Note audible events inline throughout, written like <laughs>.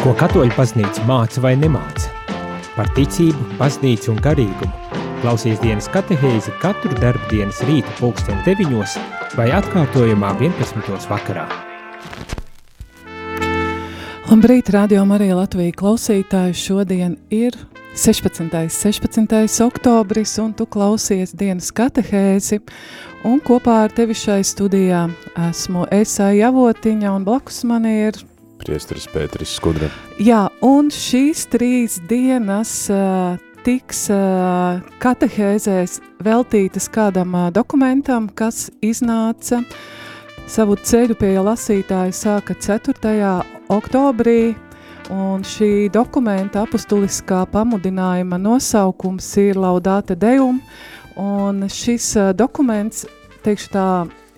Ko katoļu paznīca māca vai nemāca? Par ticību, paznīcu un garīgumu. Klausies dienas katehēzi katru darbu dienas rīta pulksteni deviņos vai atkārtojumā 11. vakarā. Labrīt, radio Marija Latvija klausītāji. Šodien ir 16. 16. oktobris un tu klausies dienas katehēzi. Un kopā ar tevi šai studijā esmu Esā Javotiņa un blakus man ir Priesteris Pēteris Skudra. Jā, un šīs trīs dienas uh, tiks uh, katehēzēs veltītas kādam uh, dokumentam, kas iznāca savu ceļu pie lasītāja sāka 4. oktobrī, un šī dokumenta apustuliskā pamudinājuma nosaukums ir Laudāte Deum, un šis uh, dokuments, teikšu tā,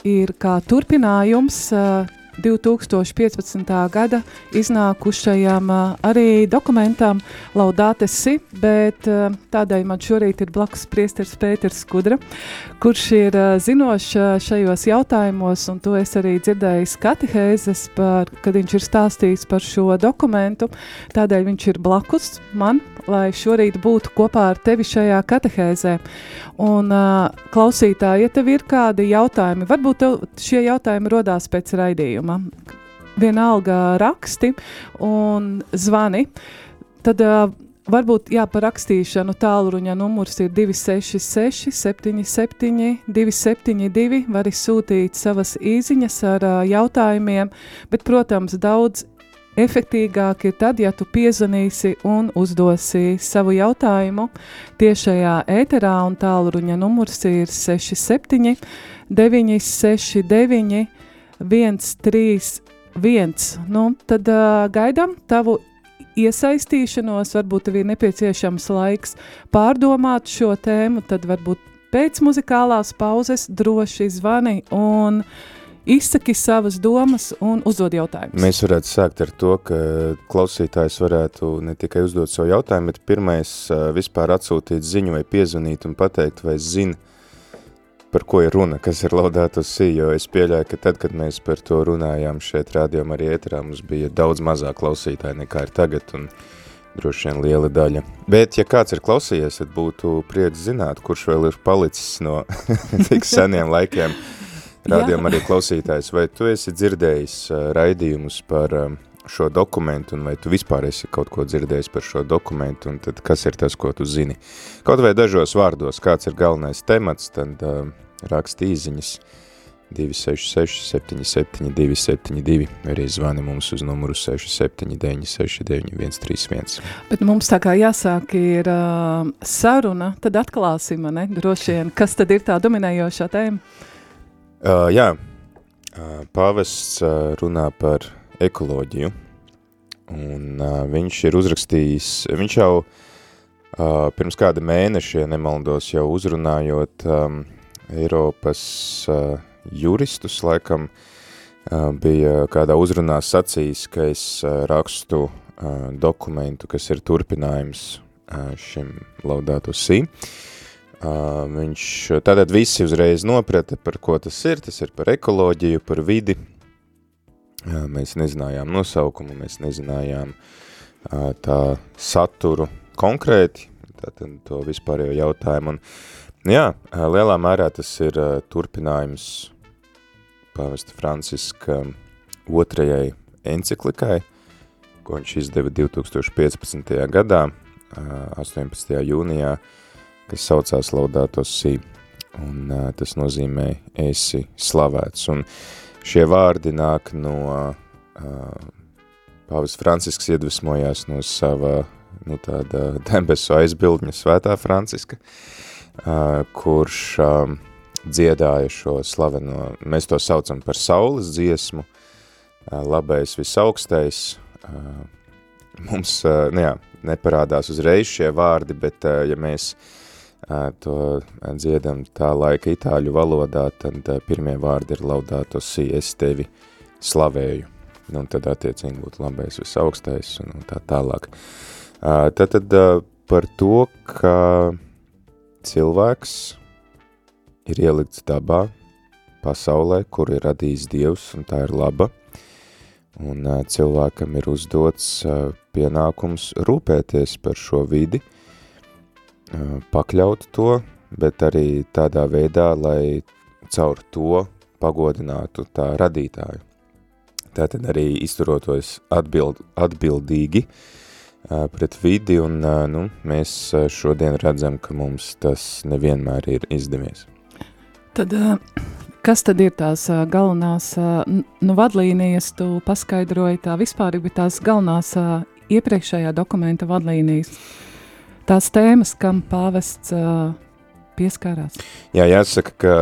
ir kā turpinājums uh, 2015. gada iznākušajam arī dokumentam Laudāte si, bet tādēļ man šorīt ir blakus priesteris Pēters Skudra, kurš ir zinošs šajos jautājumos, un to es arī dzirdēju katehēzes, par, kad viņš ir stāstījis par šo dokumentu, tādēļ viņš ir blakus man, lai šorīt būtu kopā ar tevi šajā katehēzē. Un klausītāji, ja tev ir kādi jautājumi, varbūt šie jautājumi rodās pēc raidījuma, vienalga raksti un zvani, tad uh, varbūt jā, par rakstīšanu tālruņa numurs ir 266 77 272, var sūtīt savas īziņas ar uh, jautājumiem, bet, protams, daudz efektīgāk ir tad, ja tu piezvanīsi un uzdosi savu jautājumu tiešajā ēterā, tālruņa numurs ir 67 969 131. Nu, tad uh, gaidām tavu iesaistīšanos, varbūt tev ir nepieciešams laiks pārdomāt šo tēmu, tad varbūt pēc muzikālās pauzes droši zvani un izsaki savas domas un uzdod jautājumus. Mēs varētu sākt ar to, ka klausītājs varētu ne tikai uzdot savu jautājumu, bet pirmais vispār atsūtīt ziņu vai piezvanīt un pateikt, vai zina, par ko ir runa, kas ir laudātu sī, jo es pieļāju, ka tad, kad mēs par to runājām šeit rādījumā arī ēterā, mums bija daudz mazāk klausītāji nekā ir tagad, un droši vien liela daļa. Bet, ja kāds ir klausījies, tad būtu prieks zināt, kurš vēl ir palicis no <laughs> tik seniem laikiem <laughs> rādījumā arī klausītājs, vai tu esi dzirdējis raidījumus par šo dokumentu, un vai tu vispār esi kaut ko dzirdējis par šo dokumentu, un tad kas ir tas, ko tu zini. Kaut vai dažos vārdos, kāds ir galvenais temats, tad uh, raksta īziņas 266 77 272, arī zvani mums uz numuru 679 69 131. Bet mums tā kā jāsāk ir uh, saruna, tad atklāsim, ne, droši vien, kas tad ir tā dominējošā tēma? Uh, jā, uh, pāvests uh, runā par ekoloģiju, un uh, viņš ir uzrakstījis, viņš jau uh, pirms kāda mēneša, ja nemaldos, jau uzrunājot um, Eiropas uh, juristus, laikam uh, bija kādā uzrunā sacījis, ka es uh, rakstu uh, dokumentu, kas ir turpinājums uh, šim laudātu sī. Uh, viņš tātad visi uzreiz noprata, par ko tas ir, tas ir par ekoloģiju, par vidi. Mēs nezinājām nosaukumu, mēs nezinājām tā saturu konkrēti, tātad to vispārējo jautājumu. Un, Jā, lielā mērā tas ir turpinājums pāvesta Franciska otrajai enciklikai, ko viņš izdeva 2015. gadā, 18. jūnijā, kas saucās Laudato Si, un tas nozīmē esi slavēts. Un šie vārdi nāk no pāvis Francisks iedvesmojās no sava, nu tāda debesu aizbildņa svētā Franciska, uh, kurš dziedāja šo slaveno, mēs to saucam par saules dziesmu, labais visaugstais, mums, nu jā, neparādās uzreiz šie vārdi, bet ja mēs to dziedam tā laika itāļu valodā, tad pirmie vārdi ir laudāto si, es tevi slavēju, nu, un tad attiecīgi būtu labais visaugstais un, un tā tālāk. Tad, tad par to, ka cilvēks ir ielikts dabā, pasaulē, kur ir radījis Dievs, un tā ir laba. un cilvēkam ir uzdots pienākums rūpēties par šo vidi, pakļaut to, bet arī tādā veidā, lai caur to pagodinātu tā radītāju. Tātad arī izturotos atbild, atbildīgi uh, pret vidi, un uh, nu, mēs šodien redzam, ka mums tas nevienmēr ir izdevies. Tad uh, Kas tad ir tās uh, galvenās uh, nu, vadlīnijas, tu paskaidroji tā vispār, bet tās galvenās uh, iepriekšējā dokumenta vadlīnijas, tās tēmas, kam pāvests uh, pieskārās? Jā, jāsaka, ka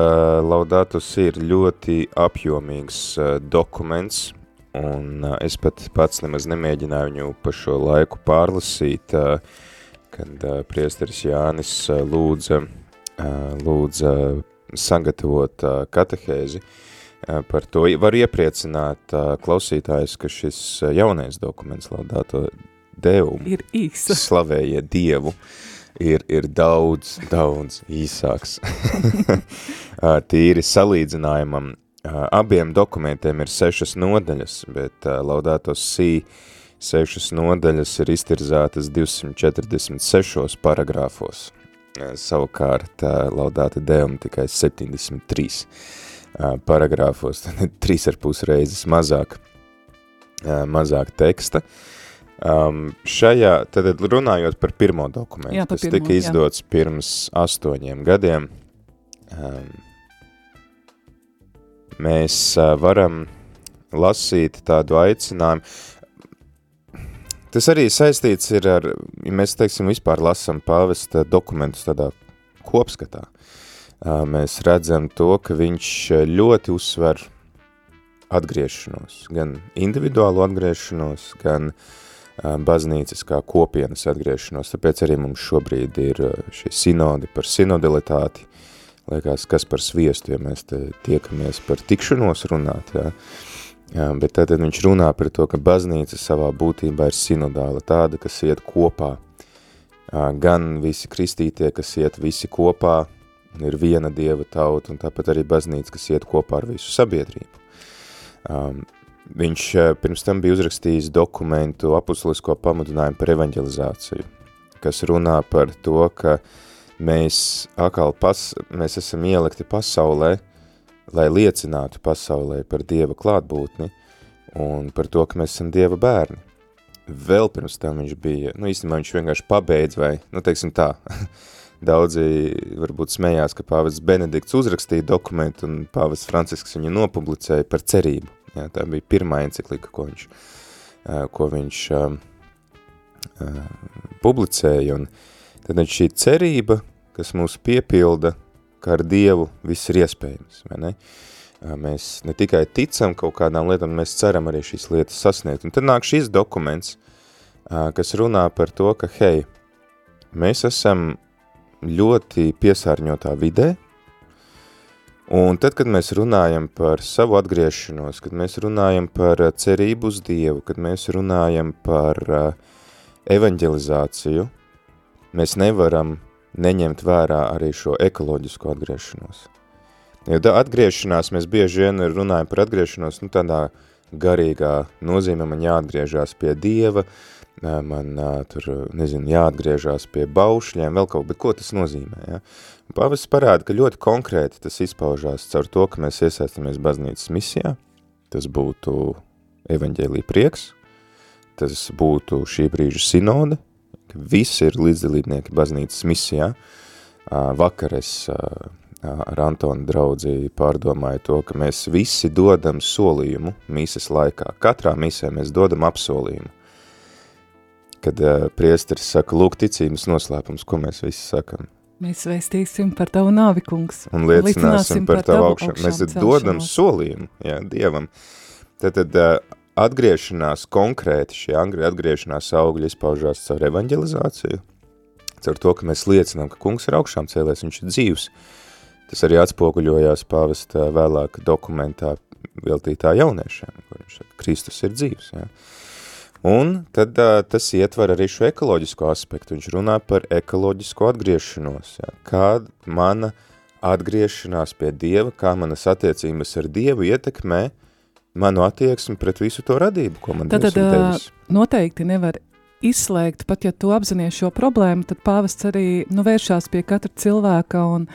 Laudatus ir ļoti apjomīgs uh, dokuments, un uh, es pat pats nemaz nemēģināju viņu pa šo laiku pārlasīt, uh, kad uh, priesteris Jānis uh, lūdza, uh, lūdza sagatavot uh, katehēzi uh, par to. Var iepriecināt uh, klausītājus, ka šis jaunais dokuments Laudāto Deum ir īsa. Slavēja Dievu ir, ir daudz, daudz īsāks. <laughs> Tīri salīdzinājumam abiem dokumentiem ir sešas nodaļas, bet Laudāto Sī sešas nodaļas ir iztirzētas 246 paragrāfos. Savukārt Laudāta Deum tikai 73 paragrāfos, <laughs> tad trīs ar pus reizes mazāk, mazāk teksta. Um, šajā, tad runājot par pirmo dokumentu, jā, par kas pirmo, tika izdots jā. pirms astoņiem gadiem, um, mēs uh, varam lasīt tādu aicinājumu, Tas arī saistīts ir ar, ja mēs, teiksim, vispār lasam pāvesta dokumentus tādā kopskatā. Mēs redzam to, ka viņš ļoti uzsver atgriešanos, gan individuālu atgriešanos, gan baznīcas kā kopienas atgriešanos, tāpēc arī mums šobrīd ir šie sinodi par sinodalitāti, liekas, kas par sviestu, ja mēs tiekamies par tikšanos runāt, jā. Jā, bet tad viņš runā par to, ka baznīca savā būtībā ir sinodāla, tāda, kas iet kopā. Gan visi kristītie, kas iet visi kopā, ir viena dieva tauta, un tāpat arī baznīca, kas iet kopā ar visu sabiedrību. Um, viņš pirms tam bija uzrakstījis dokumentu apustulisko pamudinājumu par evanģelizāciju, kas runā par to, ka mēs atkal pas, mēs esam ielikti pasaulē, lai liecinātu pasaulē par Dieva klātbūtni un par to, ka mēs esam Dieva bērni. Vēl pirms tam viņš bija, nu īstenībā viņš vienkārši pabeidz vai, nu teiksim tā, <laughs> daudzi varbūt smējās, ka pāvests Benedikts uzrakstīja dokumentu un pāvests Francisks viņu nopublicēja par cerību. Jā, tā bija pirmā enциklika, ko viņš, ko viņš uh, uh, publicēja, un tad šī cerība, kas mūs piepilda, ka ar Dievu viss ir iespējams, vai ne? Mēs ne tikai ticam kaut kādām lietām, mēs ceram arī šīs lietas sasniegt. Un tad nāk šis dokuments, kas runā par to, ka, hei, mēs esam ļoti piesārņotā vidē, un tad, kad mēs runājam par savu atgriešanos, kad mēs runājam par cerību uz Dievu, kad mēs runājam par evanģelizāciju, mēs nevaram neņemt vērā arī šo ekoloģisko atgriešanos. Jo atgriešanās, mēs bieži vien runājam par atgriešanos, nu tādā garīgā nozīmē man jāatgriežās pie Dieva, man tur, nezinu, jāatgriežās pie baušļiem, vēl kaut, bet ko tas nozīmē, ja? Pāvests parāda, ka ļoti konkrēti tas izpaužās caur to, ka mēs iesaistamies baznīcas misijā, tas būtu evaņģēlī prieks, tas būtu šī brīža sinode, ka visi ir līdzdalībnieki baznīcas misijā. Vakar es ar Antonu draudzi pārdomāju to, ka mēs visi dodam solījumu mīsas laikā. Katrā misē mēs dodam apsolījumu. Kad priesteris saka, lūk ticības noslēpums, ko mēs visi sakam? Mēs vēstīsim par tavu nāvi, kungs. Un liecināsim, liecināsim par, par tavu augšanu. Mēs dodam solījumu, jā, Dievam. Tad, tad atgriešanās konkrēti, šie atgriešanās augļi izpaužās caur evanģelizāciju, caur to, ka mēs liecinām, ka kungs ir augšām cēlēs, viņš ir dzīvs. Tas arī atspoguļojās pāvesta vēlāk dokumentā veltītā jauniešiem, kur viņš saka, Kristus ir dzīvs. Ja? Un tad uh, tas ietver arī šo ekoloģisko aspektu. Viņš runā par ekoloģisko atgriešanos. Ja? Kā mana atgriešanās pie Dieva, kā manas attiecības ar Dievu ietekmē manu attieksmi pret visu to radību, ko man tad, Dievs ir devis. Noteikti nevar izslēgt, pat ja tu apzinies šo problēmu, tad pāvests arī nu, vēršās pie katra cilvēka un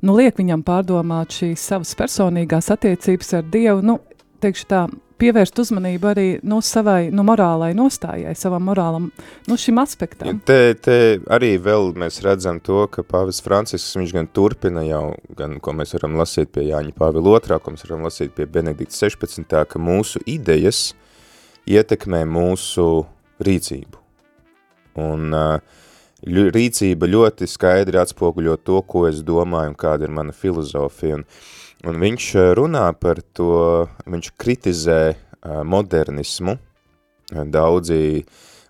nu, liek viņam pārdomāt šīs savas personīgās attiecības ar Dievu. Nu, teikšu tā, pievērst uzmanību arī nu, savai nu, morālai nostājai, savam morālam, nu, šim aspektam. Te, te arī vēl mēs redzam to, ka Pāvis Francisks, viņš gan turpina jau, gan, ko mēs varam lasīt pie Jāņa Pāvila otrā, ko mēs varam lasīt pie Benedikta 16. ka mūsu idejas ietekmē mūsu rīcību. Un uh, rīcība ļoti skaidri atspoguļo to, ko es domāju un kāda ir mana filozofija. Un, Un viņš runā par to, viņš kritizē modernismu, daudzi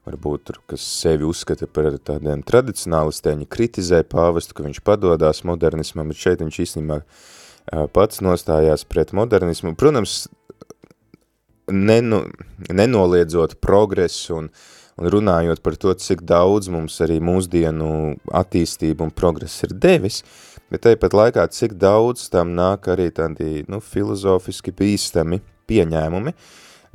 varbūt, tur, kas sevi uzskata par tādiem tradicionālistiem, kritizē pāvestu, ka viņš padodās modernismam, bet šeit viņš īstenībā pats nostājās pret modernismu. Protams, neno, nenoliedzot progresu un, un runājot par to, cik daudz mums arī mūsdienu attīstība un progress ir devis, uh, bet tāpat laikā cik daudz tam nāk arī tādi nu, filozofiski bīstami pieņēmumi.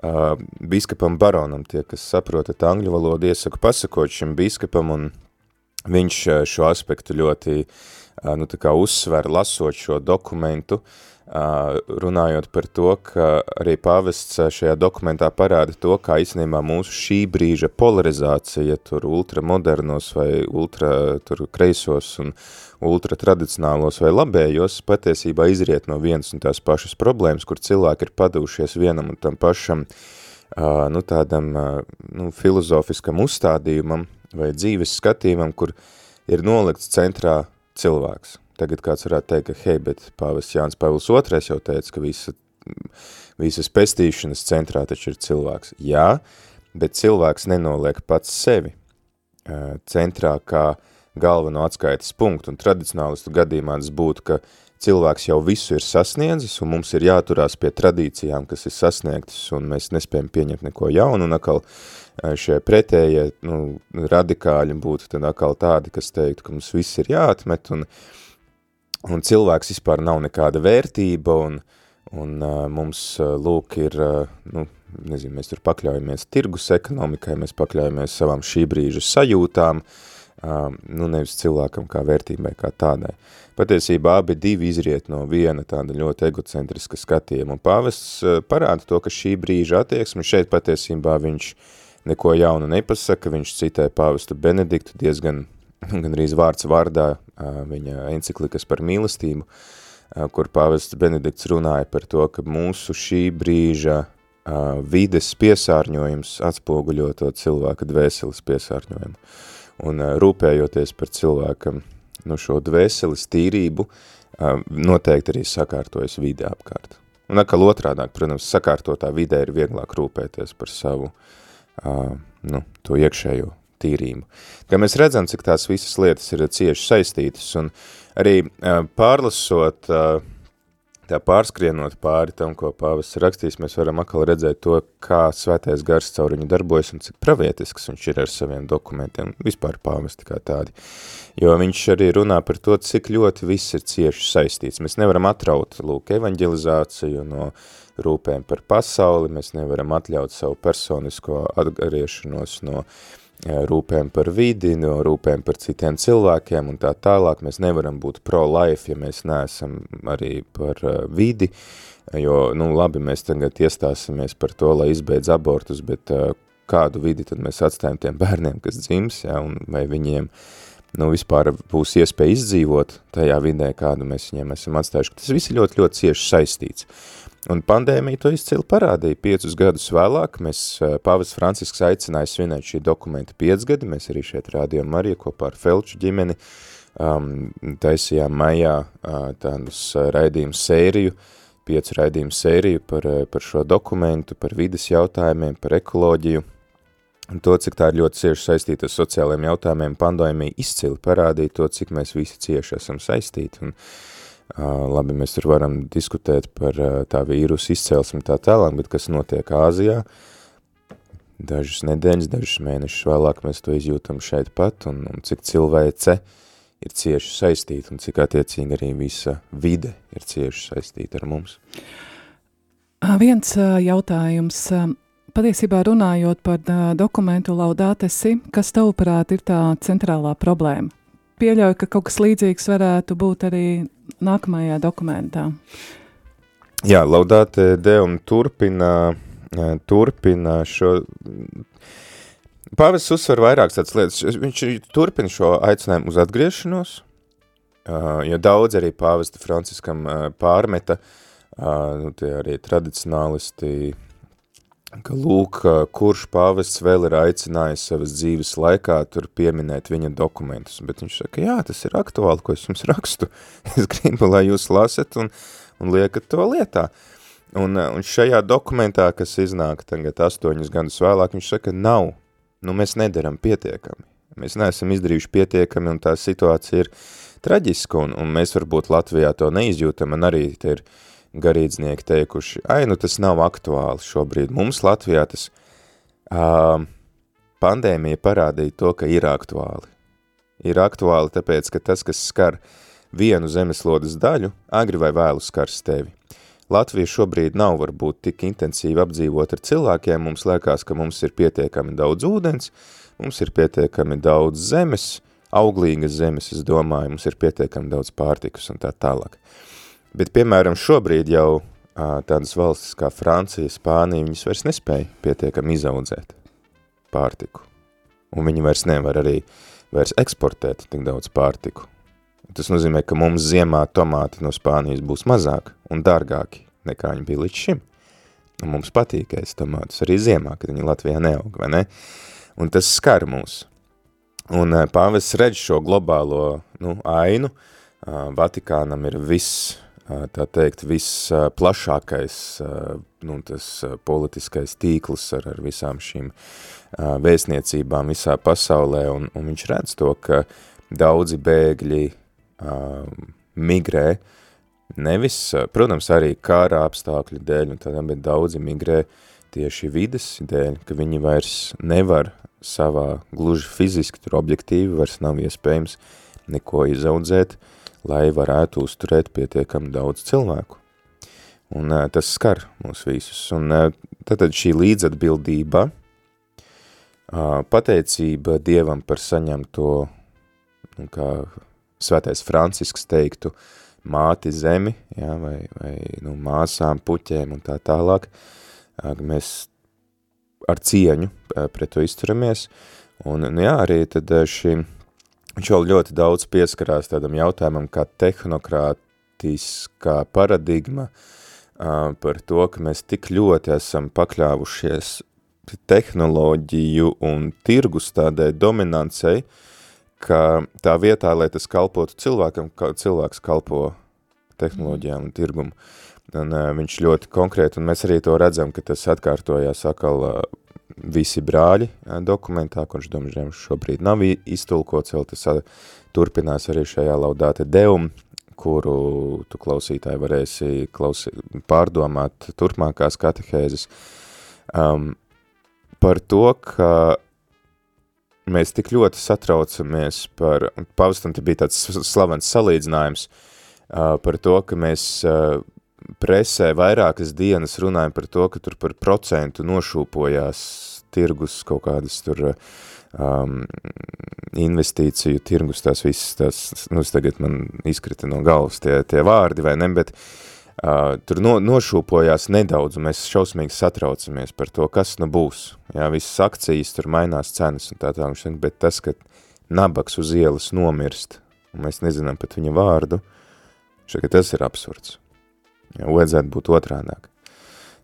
Uh, biskupam baronam, tie, kas saprotat angļu valodu, iesaku pasakot šim biskupam, un viņš šo aspektu ļoti uh, nu, tā kā uzsver, lasot šo dokumentu, uh, runājot par to, ka arī pavests šajā dokumentā parāda to, kā īstenībā mūsu šī brīža polarizācija tur ultramodernos vai ultra tur kreisos un ultratradicionālos vai labējos patiesībā izriet no vienas un tās pašas problēmas, kur cilvēki ir padušies vienam un tam pašam nu, tādam nu, filozofiskam uzstādījumam vai dzīves skatījumam, kur ir nolikts centrā cilvēks. Tagad kāds varētu teikt, ka hei, bet pāvests Jānis Pavils II jau teica, ka visa, visas pestīšanas centrā taču ir cilvēks. Jā, bet cilvēks nenoliek pats sevi centrā kā galveno atskaites punktu, un tradicionālistu gadījumā tas būtu, ka cilvēks jau visu ir sasniedzis, un mums ir jāturās pie tradīcijām, kas ir sasniegtas, un mēs nespējam pieņemt neko jaunu, un atkal šie pretējie nu, radikāļi būtu tad atkal tādi, kas teiktu, ka mums viss ir jāatmet, un uh, un cilvēks vispār nav nekāda vērtība, un, un uh, mums, uh, lūk, ir, uh, nu, nezinu, mēs tur pakļaujamies tirgus ekonomikai, mēs pakļaujamies savām šī brīža sajūtām, uh, nu, nevis cilvēkam kā vērtībai kā tādai. Patiesībā abi divi izriet no viena tāda ļoti egocentriska skatījuma, un pāvests uh, parāda to, ka šī brīža attieksme šeit patiesībā viņš neko jaunu nepasaka, viņš citē pāvestu Benediktu diezgan <clears throat> gan arī vārds vārdā viņa enciklikas par mīlestību, kur pāvests Benedikts runāja par to, ka mūsu šī brīža vides piesārņojums atspoguļo to cilvēka dvēseles piesārņojumu. Un rūpējoties par cilvēkam nu, šo dvēseles tīrību, noteikti arī sakārtojas vide apkārt. Un atkal otrādāk, protams, sakārtotā vidē ir vieglāk rūpēties par savu nu, to iekšējo tīrību. Kā mēs redzam, cik tās visas lietas ir cieši saistītas, un arī pārlasot, tā pārskrienot pāri tam, ko pāvis rakstīs, mēs varam atkal redzēt to, kā svētais gars caur viņu darbojas un cik pravietisks viņš ir ar saviem dokumentiem, vispār pāvesti kā tādi. Jo viņš arī runā par to, cik ļoti viss ir cieši saistīts. Mēs nevaram atraut, lūk, evaņģelizāciju no rūpēm par pasauli, mēs nevaram atļaut savu personisko atgriešanos no uh, rūpēm par vidi, no rūpēm par citiem cilvēkiem un tā tālāk. Mēs nevaram būt pro-life, ja mēs neesam arī par vidi, jo, nu, labi, mēs tagad iestāsimies par to, lai izbeidz abortus, bet kādu vidi tad mēs atstājam tiem bērniem, kas dzims, ja, un vai viņiem, nu, vispār būs iespēja izdzīvot tajā vidē, kādu mēs viņiem esam atstājuši. Tas viss ir ļoti, ļoti cieši saistīts. Un pandēmija to izcili parādīja. Piecus gadus vēlāk mēs Pāvis Francisks aicināja svinēt šī dokumenta piecgadi. Mēs arī šeit rādījām Mariju kopā ar Felču ģimeni. Um, taisījām maijā uh, tādus raidījumu sēriju, piecu raidījumu sēriju par, par šo dokumentu, par vidas jautājumiem, par ekoloģiju. Un to, cik tā ir ļoti cieši saistīta ar sociālajiem jautājumiem, pandēmija izcili parādīja to, cik mēs visi cieši esam saistīti. Un, uh, Labi, mēs tur varam diskutēt par tā vīrusu izcelsmi tā tālāk, bet kas notiek Āzijā, dažas nedēļas, dažas mēnešus vēlāk mēs to izjūtam šeit pat, un, un cik cilvēce ir cieši saistīta, un cik attiecīgi arī visa vide ir cieši saistīta ar mums. Viens jautājums. Patiesībā runājot par dokumentu laudātesi, kas tavuprāt ir tā centrālā problēma? Pieļauju, ka kaut kas līdzīgs varētu būt arī nākamajā dokumentā. Jā, laudāte Deum turpina, turpina šo Pāvests uzsver vairākas tādas lietas. Viņš turpina šo aicinājumu uz atgriešanos, jo daudz arī pāvesta Franciskam pārmeta, nu, tie arī tradicionālisti, ka lūk, kurš pāvests vēl ir aicinājis savas dzīves laikā tur pieminēt viņa dokumentus. Bet viņš saka, jā, tas ir aktuāli, ko es jums rakstu. <laughs> Es gribu, lai jūs lasat un, un liekat to lietā. Un, un šajā dokumentā, kas iznāk tagad astoņus gadus vēlāk, viņš saka, nav nu mēs nedaram pietiekami. Mēs neesam izdarījuši pietiekami un tā situācija ir traģiska un, un mēs varbūt Latvijā to neizjūtam un arī te ir garīdznieki teikuši, ai, nu tas nav aktuāli šobrīd. Mums Latvijā tas uh, pandēmija parādīja to, ka ir aktuāli. Ir aktuāli tāpēc, ka tas, kas skar vienu zemeslodes daļu, agri vai vēlu skars tevi. Latvija šobrīd nav varbūt tik intensīvi apdzīvot ar cilvēkiem, mums liekas, ka mums ir pietiekami daudz ūdens, mums ir pietiekami daudz zemes, auglīgas zemes, es domāju, mums ir pietiekami daudz pārtikas un tā tālāk. Bet, piemēram, šobrīd jau tādas valstis kā Francija, Spānija, viņas vairs nespēja pietiekami izaudzēt pārtiku. Un viņi vairs nevar arī vairs eksportēt tik daudz pārtiku. Tas nozīmē, ka mums ziemā tomāti no Spānijas būs mazāk un dārgāki nekā viņi bija līdz šim. Un mums patīk ēst tomātus arī ziemā, kad viņi Latvijā neaug, vai ne? Un tas skar mūs. Un pāvests redz šo globālo nu, ainu, Vatikānam ir viss, tā teikt, viss plašākais nu, tas politiskais tīkls ar, ar visām šīm vēstniecībām visā pasaulē, un, un viņš redz to, ka daudzi bēgļi migrē, nevis, protams, arī kāra apstākļu dēļ, un tādām, bet daudzi migrē tieši vides dēļ, ka viņi vairs nevar savā gluži fiziski, tur objektīvi vairs nav iespējams neko izaudzēt, lai varētu uzturēt pietiekami daudz cilvēku. Un tas skar mūs visus. Un uh, tad šī līdzatbildība, pateicība Dievam par saņemto, nu, kā svētais Francisks teiktu māti zemi, ja, vai, vai nu, māsām, puķēm un tā tālāk, mēs ar cieņu pret to izturamies, un nu, jā, arī tad šim, viņš vēl ļoti daudz pieskarās tādam jautājumam kā tehnokrātiskā paradigma par to, ka mēs tik ļoti esam pakļāvušies tehnoloģiju un tirgus tādai dominancei, ka tā vietā, lai tas kalpotu cilvēkam, ka cilvēks kalpo tehnoloģijām un tirgumu. Un uh, viņš ļoti konkrēti, un mēs arī to redzam, ka tas atkārtojās atkal uh, visi brāļi dokumentā, kurš domžiem šobrīd nav iztulkots, vēl tas turpinās arī šajā laudāte deum, kuru tu klausītāji varēsi klausī, pārdomāt turpmākās katehēzes, um, par to, ka mēs tik ļoti satraucamies par, pavastam te bija tāds slavens salīdzinājums uh, par to, ka mēs uh, presē vairākas dienas runājam par to, ka tur par procentu nošūpojās tirgus kaut kādas tur um, investīciju tirgus, tās visas, tās, nu, tagad man izkrita no galvas tie, tie vārdi vai ne, bet uh, tur no, nošūpojās nedaudz, un mēs šausmīgi satraucamies par to, kas nu būs. Jā, visas akcijas tur mainās cenas un tā tā, bet tas, ka nabaks uz ielas nomirst, un mēs nezinām pat viņa vārdu, šeit, tas ir absurds. Jā, vajadzētu būt otrādāk.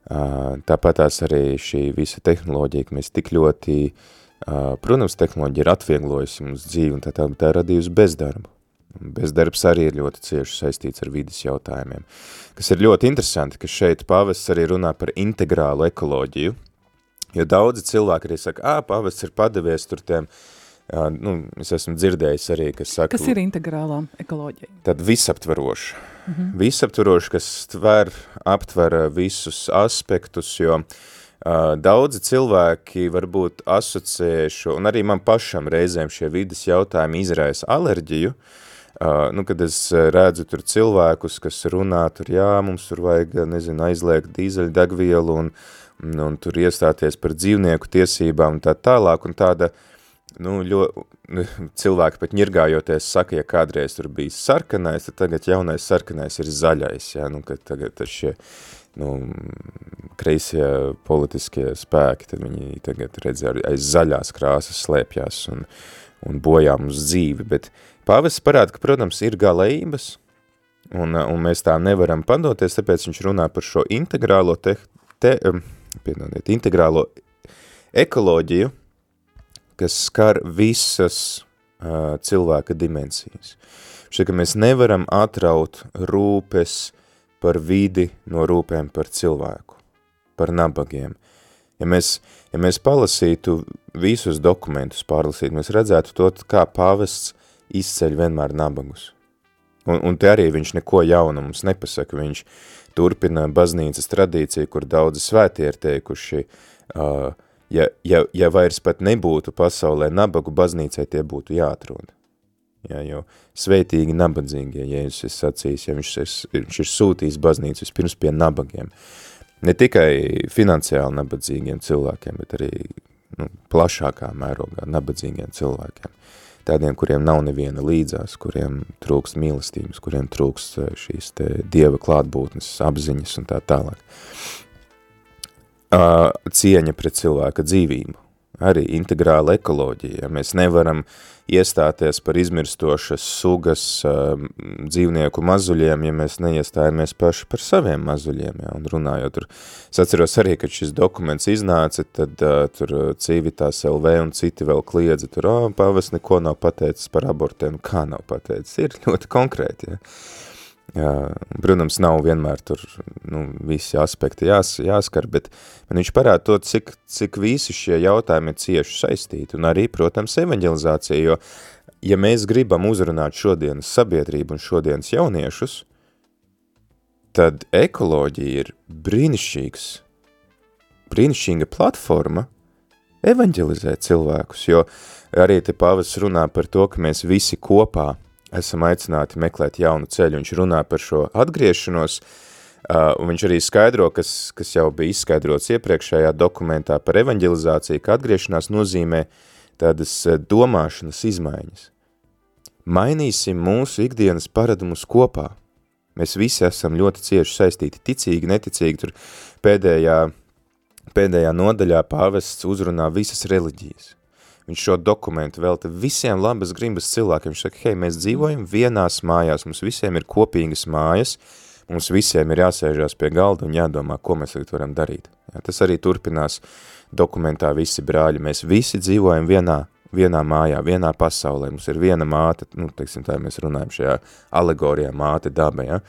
Uh, tāpatās arī šī visa tehnoloģija, ka mēs tik ļoti, uh, protams, tehnoloģija ir atvieglojusi mums dzīvi, un tā tā, tā radījusi bezdarbu. Bezdarbs arī ir ļoti cieši saistīts ar vidas jautājumiem. Kas ir ļoti interesanti, ka šeit pavests arī runā par integrālu ekoloģiju, jo daudzi cilvēki arī saka, ā, pavests ir padavies tur tiem, jā, nu, es esmu dzirdējis arī, kas saka... Kas ir integrālā ekoloģija? Tad visaptveroši. Mhm. Visaptveroši, kas tver, aptver visus aspektus, jo uh, daudzi cilvēki varbūt asociēšu, un arī man pašam reizēm šie vidas jautājumi izraisa alerģiju, Uh, nu, kad es redzu tur cilvēkus, kas runā, tur jā, mums tur vajag, nezinu, aizliegt dīzeļdegvielu un, un, un tur iestāties par dzīvnieku tiesībām un tā tālāk, un tāda, nu, ļo, cilvēki pat ņirgājoties saka, ja kādreiz tur bija sarkanais, tad tagad jaunais sarkanais ir zaļais, jā, nu, kad tagad šie, nu, kreisie politiskie spēki, tad viņi tagad redz aiz zaļās krāsas slēpjās un, un bojā mums dzīvi, bet Pāvests parāda, ka, protams, ir galējības, un, un mēs tā nevaram padoties, tāpēc viņš runā par šo integrālo, te, te, piedodiet, integrālo ekoloģiju, kas skar visas uh, cilvēka dimensijas. Šeit, ka mēs nevaram atraut rūpes par vidi no rūpēm par cilvēku, par nabagiem. Ja mēs, ja mēs palasītu visus dokumentus, pārlasītu, mēs redzētu to, kā pāvests izceļ vienmēr nabagus. Un, un te arī viņš neko jaunu mums nepasaka, viņš turpina baznīcas tradīciju, kur daudzi svētie ir teikuši, uh, ja, ja, ja vairs pat nebūtu pasaulē nabagu, baznīcai tie būtu jāatrod. Ja, jo svētīgi nabadzīgie, ja Jēzus ir sacījis, ja viņš, ir, viņš ir sūtījis baznīcu vispirms pie nabagiem. Ne tikai finansiāli nabadzīgiem cilvēkiem, bet arī nu, plašākā mērogā nabadzīgiem cilvēkiem tādiem, kuriem nav neviena līdzās, kuriem trūkst mīlestības, kuriem trūkst eh, šīs te dieva klātbūtnes, apziņas un tā tālāk. Cieņa pret cilvēka dzīvību, arī integrāla ekoloģija. Ja mēs nevaram iestāties par izmirstošas sugas uh, dzīvnieku mazuļiem, ja mēs neiestājamies paši par saviem mazuļiem. Ja, un runājot, tur, es atceros arī, kad šis dokuments iznāca, tad uh, tur Civitās LV un citi vēl kliedza, tur, oh, pavas neko nav pateicis par abortiem, kā nav pateicis, ir ļoti konkrēti. Ja. Protams, nav vienmēr tur nu, visi aspekti jās, jāskar, bet man viņš parāda to, cik, cik visi šie jautājumi ir cieši saistīti, un arī, protams, evaņģelizācija, jo, ja mēs gribam uzrunāt šodienas sabiedrību un šodienas jauniešus, tad ekoloģija ir brīnišķīgs, brīnišķīga platforma evaņģelizēt cilvēkus, jo arī te pavas runā par to, ka mēs visi kopā esam aicināti meklēt jaunu ceļu. Viņš runā par šo atgriešanos, uh, un viņš arī skaidro, kas, kas jau bija izskaidrots iepriekšējā dokumentā par evanģelizāciju, ka atgriešanās nozīmē tādas domāšanas izmaiņas. Mainīsim mūsu ikdienas paradumus kopā. Mēs visi esam ļoti cieši saistīti, ticīgi, neticīgi, tur pēdējā, pēdējā nodaļā pāvests uzrunā visas reliģijas. Viņš šo dokumentu velta visiem labas grimbas cilvēkiem. Viņš saka, hei, mēs dzīvojam vienās mājās, mums visiem ir kopīgas mājas, mums visiem ir jāsēžās pie galda un jādomā, ko mēs tagad varam darīt. Jā, tas arī turpinās dokumentā visi brāļi. Mēs visi dzīvojam vienā, vienā mājā, vienā pasaulē. Mums ir viena māte, nu, teiksim tā, mēs runājam šajā alegorijā māte daba, ja?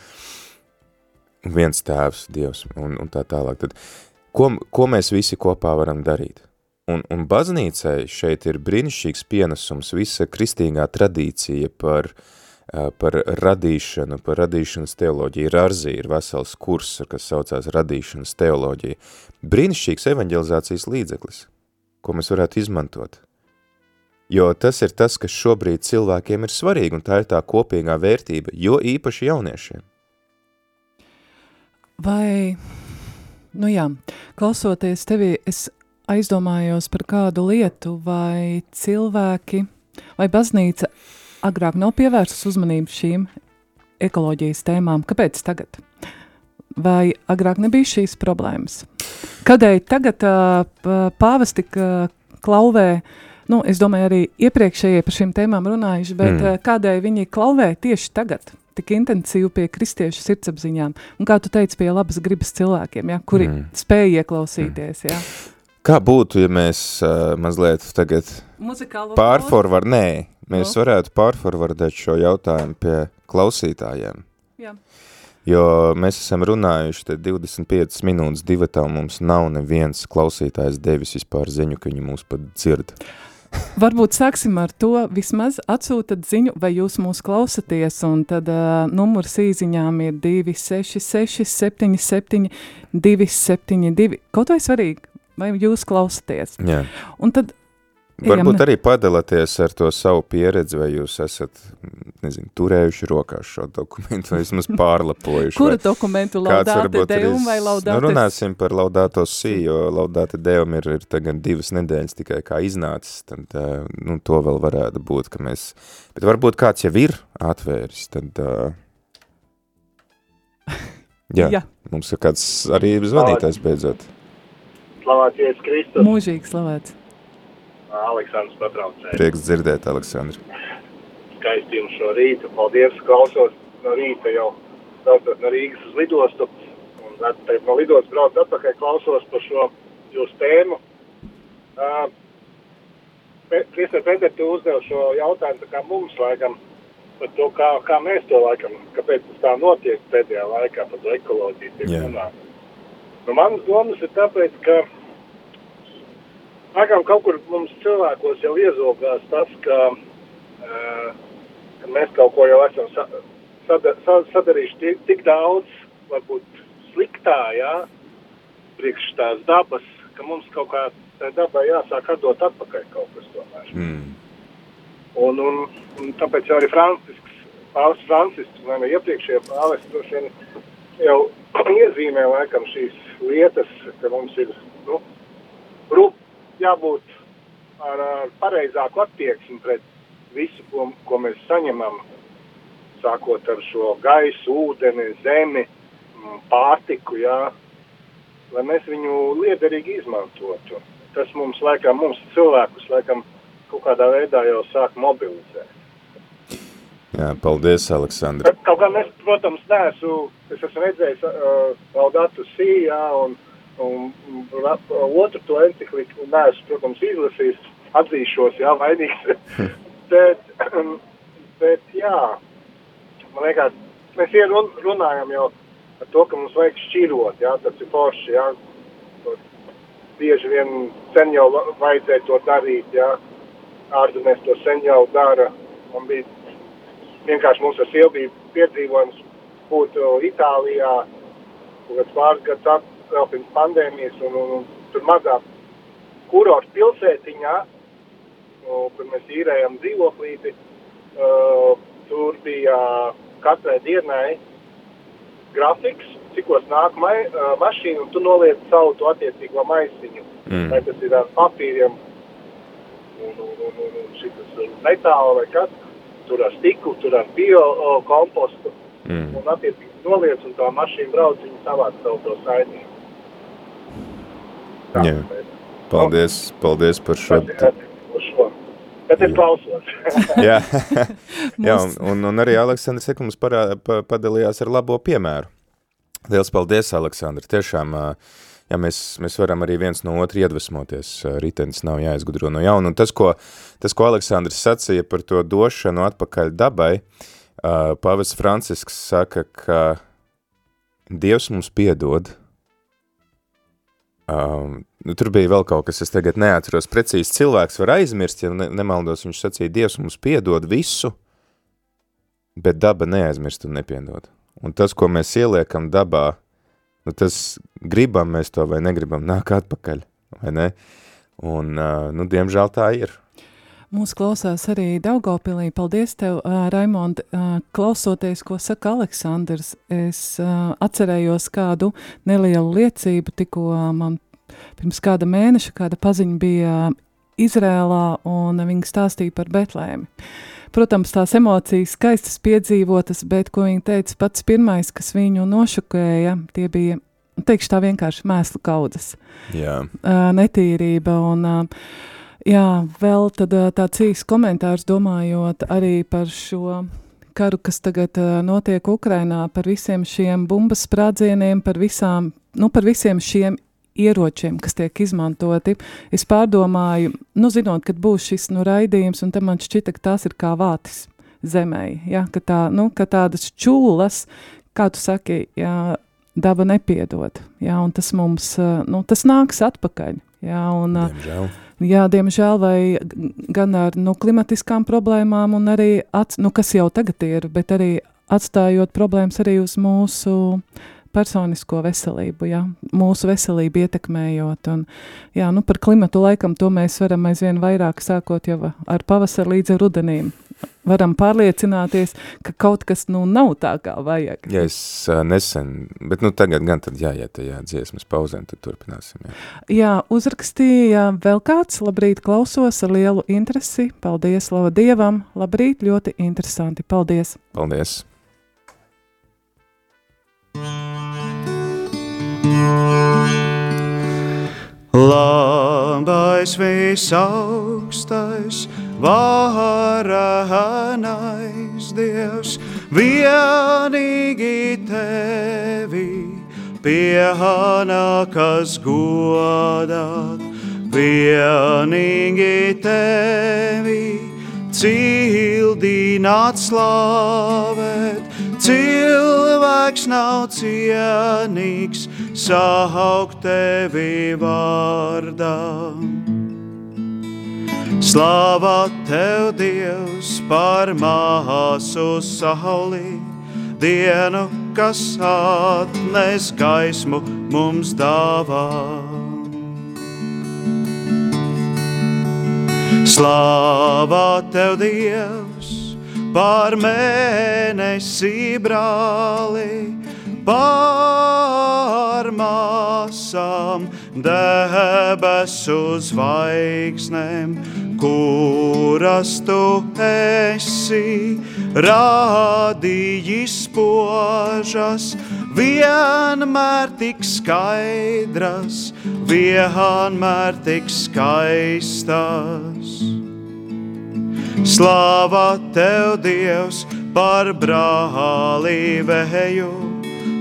viens tēvs, Dievs un, un tā tālāk. Tad, ko, ko mēs visi kopā varam darīt? Un, un baznīcai šeit ir brīnišķīgs pienesums visa kristīgā tradīcija par, par radīšanu, par radīšanas teoloģiju. Ir arzī, ir vesels kurs, kas saucās radīšanas teoloģija. Brīnišķīgs evanģelizācijas līdzeklis, ko mēs varētu izmantot. Jo tas ir tas, kas šobrīd cilvēkiem ir svarīgi, un tā ir tā kopīgā vērtība, jo īpaši jauniešiem. Vai, nu jā, klausoties tevi, es aizdomājos par kādu lietu, vai cilvēki, vai baznīca agrāk nav pievērsus uzmanību šīm ekoloģijas tēmām. Kāpēc tagad? Vai agrāk nebija šīs problēmas? Kādēļ tagad pāvesti klauvē, nu, es domāju, arī iepriekšējie par šīm tēmām runājuši, bet mm. kādēļ viņi klauvē tieši tagad? tik intensīvi pie kristiešu sirdsapziņām, un kā tu teici, pie labas gribas cilvēkiem, ja, kuri mm. spēja ieklausīties. Ja. Kā būtu, ja mēs uh, mazliet tagad pārforvar, nē, mēs no. varētu pārforvardēt šo jautājumu pie klausītājiem. Jā. Jo mēs esam runājuši te 25 minūtes divatā, un mums nav neviens klausītājs devis vispār ziņu, ka viņi mūs pat dzird. <laughs> Varbūt sāksim ar to, vismaz atsūtat ziņu, vai jūs mūs klausaties, un tad uh, numurs īziņām ir 266 77 272. Kaut vai svarīgi, vai jūs klausāties. Jā. Un tad varbūt arī padalāties ar to savu pieredzi, vai jūs esat, nezinu, turējuši rokās šo dokumentu, vai vismaz pārlapojuši. Kuru dokumentu laudāte deum vai laudāte? Nu, runāsim par laudāto sī, jo laudāte deum ir, ir tagad divas nedēļas tikai kā iznācis, tad, nu, to vēl varētu būt, ka mēs, bet varbūt kāds jau ir atvēris, tad, <laughs> jā, jā. mums ir kāds arī zvanītājs beidzot. Slavēts Jēzus Kristus. Mūžīgi slavēts. Aleksandrs patraucēja. Prieks dzirdēt, Aleksandrs. Skaisti jums šo rītu. Paldies, klausos no rīta jau braucot no Rīgas uz lidostu. Un tagad no lidostas brauc atpakaļ klausos par šo jūsu tēmu. Uh, Kristian Pēter, tu uzdev šo jautājumu tā kā mums laikam par to, kā, kā mēs to laikam, kāpēc tas tā notiek pēdējā laikā par to ekoloģiju. Yeah. Nu, manas domas ir tāpēc, ka Laikam kaut kur mums cilvēkos jau iezogās tas, ka, uh, ka mēs kaut ko jau esam sa sada sadarījuši tik, tik daudz, varbūt sliktā, jā, priekš tās dabas, ka mums kaut kā tā dabai jāsāk atdot atpakaļ kaut kas tomēr. Mm. Un, un, un tāpēc jau arī Francisks, Pāvs Francisks, vai ne iepriekšējie pāvis, droši vien jau <clears throat> iezīmē laikam šīs lietas, ka mums ir, nu, rūp, jābūt ar, ar pareizāku attieksmi pret visu, ko, ko mēs saņemam, sākot ar šo gaisu, ūdeni, zemi, mm, pārtiku, jā, lai mēs viņu liederīgi izmantotu. Tas mums, laikam, mums cilvēkus, laikam, kaut kādā veidā jau sāk mobilizēt. Jā, paldies, Aleksandra. Kaut kā es, protams, neesmu, es esmu redzējis uh, Laudatu Sījā un uh, Un, un, un otru to encikliku neesmu, protams, izlasījis, atzīšos, jā, vainīgs. <laughs> bet, bet, jā, man liekas, mēs run, runājam jau par to, ka mums vajag šķirot, jā, tas ir forši, jā. Bieži vien sen jau vajadzēja to darīt, jā. Ārzemēs to sen jau dara. Man bija vienkārši mums ar sievu bija piedzīvojums būt Itālijā, kaut kāds pāris gadus atpakaļ vēl pirms pandēmijas, un, un, un tur mazā kurorta pilsētiņā, un, kur mēs īrējam dzīvoklīti, uh, tur bija katrai dienai grafiks, cikos nāk mai, uh, mašīna, un tu noliec savu to attiecīgo maisiņu. Mm. Vai tas ir ar papīriem, un, un, un, un, un šitas metāla vai kas, tur ar stiklu, tur ar bio uh, kompostu, mm. un attiecīgi noliec, un tā mašīna brauc, viņa savāc savu to saimību. Tā, Jā. Paldies, paldies par šo. Bet ir klausos. <laughs> Jā, <laughs> Jā un, un, un arī Aleksandrs Ekums parā, pa, padalījās ar labo piemēru. Liels paldies, Aleksandra. Tiešām, jā, mēs, mēs varam arī viens no otru iedvesmoties. Ritenis nav jāizgudro no jauna. Un tas, ko, tas, ko Aleksandrs sacīja par to došanu atpakaļ dabai, Pāvis Francisks saka, ka Dievs mums piedod, Um, nu, tur bija vēl kaut kas, es tagad neatceros precīzi. Cilvēks var aizmirst, ja ne, nemaldos, viņš sacīja, Dievs mums piedod visu, bet daba neaizmirst un nepiedod. Un tas, ko mēs ieliekam dabā, nu, tas gribam mēs to vai negribam, nāk atpakaļ, vai ne? Un, uh, nu, diemžēl tā ir. Mūsu klausās arī Daugavpilī. Paldies tev, Raimond. Klausoties, ko saka Aleksandrs, es atcerējos kādu nelielu liecību, tikko man pirms kāda mēneša kāda paziņa bija Izrēlā, un viņi stāstīja par Betlēmi. Protams, tās emocijas skaistas piedzīvotas, bet, ko viņi teica, pats pirmais, kas viņu nošokēja, tie bija, teikšu tā vienkārši mēslu kaudzes. Jā. Netīrība un... Uh, Jā, vēl tad, tāds īsts komentārs domājot arī par šo karu, kas tagad notiek Ukrainā, par visiem šiem bumbas sprādzieniem, par, visām, nu, par visiem šiem ieročiem, kas tiek izmantoti. Es pārdomāju, nu, zinot, kad būs šis nu, raidījums, un man šķita, ka tās ir kā vātis zemē, ja, ka, tā, nu, ka tādas čūlas, kā tu saki, jā, daba nepiedod, jā, un tas mums, nu, tas nāks atpakaļ, jā, un... Diemžēl jā, diemžēl, vai gan ar nu, klimatiskām problēmām, un arī, ats, nu, kas jau tagad ir, bet arī atstājot problēmas arī uz mūsu personisko veselību, jā, mūsu veselību ietekmējot. Un, jā, nu par klimatu laikam to mēs varam aizvien vairāk sākot jau ar pavasaru līdz rudenīm. Varam pārliecināties, ka kaut kas nu nav tā, kā vajag. Jā, es uh, nesen, bet nu tagad gan tad jāiet tajā dziesmas pauzēm, tad turpināsim. Jā, jā uzrakstīja vēl kāds, labrīt klausos ar lielu interesi, paldies, lava Dievam, labrīt, ļoti interesanti, paldies. Paldies. Labais visaugstais, varenais Dievs, vienīgi tevi pienākas godāt, vienīgi tevi cildināt slavēt, cilvēks nav cienīgs, saukt tevi vārdā. Slāvā tev, Dievs, par māsu saulī, dienu, kas atnes gaismu mums dāvā. Slāvā tev, Dievs, par mēnesi brāli, par māsām, debesu zvaigznēm, kuras tu esi rādījis požas, vienmēr tik skaidras, vienmēr tik skaistas. Slāva tev, Dievs, par brālīvēju,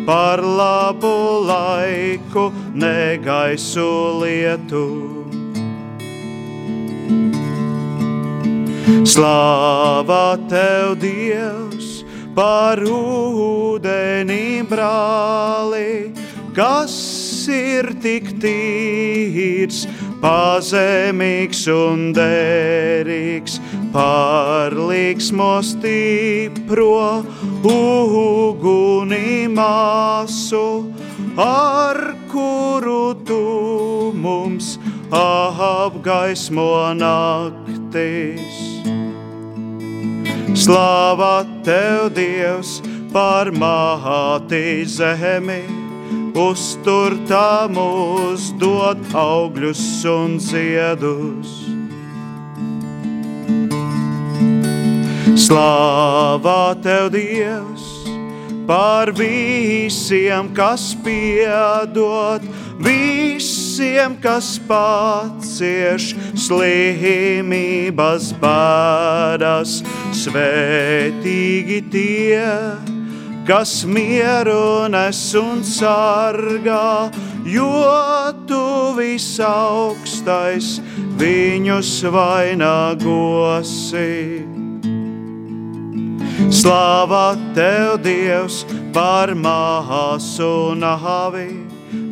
par labu laiku, negaisu lietu. Slāva tev, Dievs, par ūdeni brāli, kas ir tik tīrs, pazemīgs un derīgs, par līksmo stipro uguni māsu, ar kuru tu mums apgaismo naktis. Slāvā tev, Dievs, par māti zemi! uztur tā mūs dod augļus un ziedus. Slāvā tev, Dievs, par visiem, kas piedod, visiem, kas pacieš slimības bēdas, svētīgi tie kas mieru nes un sargā, jo tu visaugstais viņus vainagosi. Slāvā tev, Dievs, par māsu nāvi,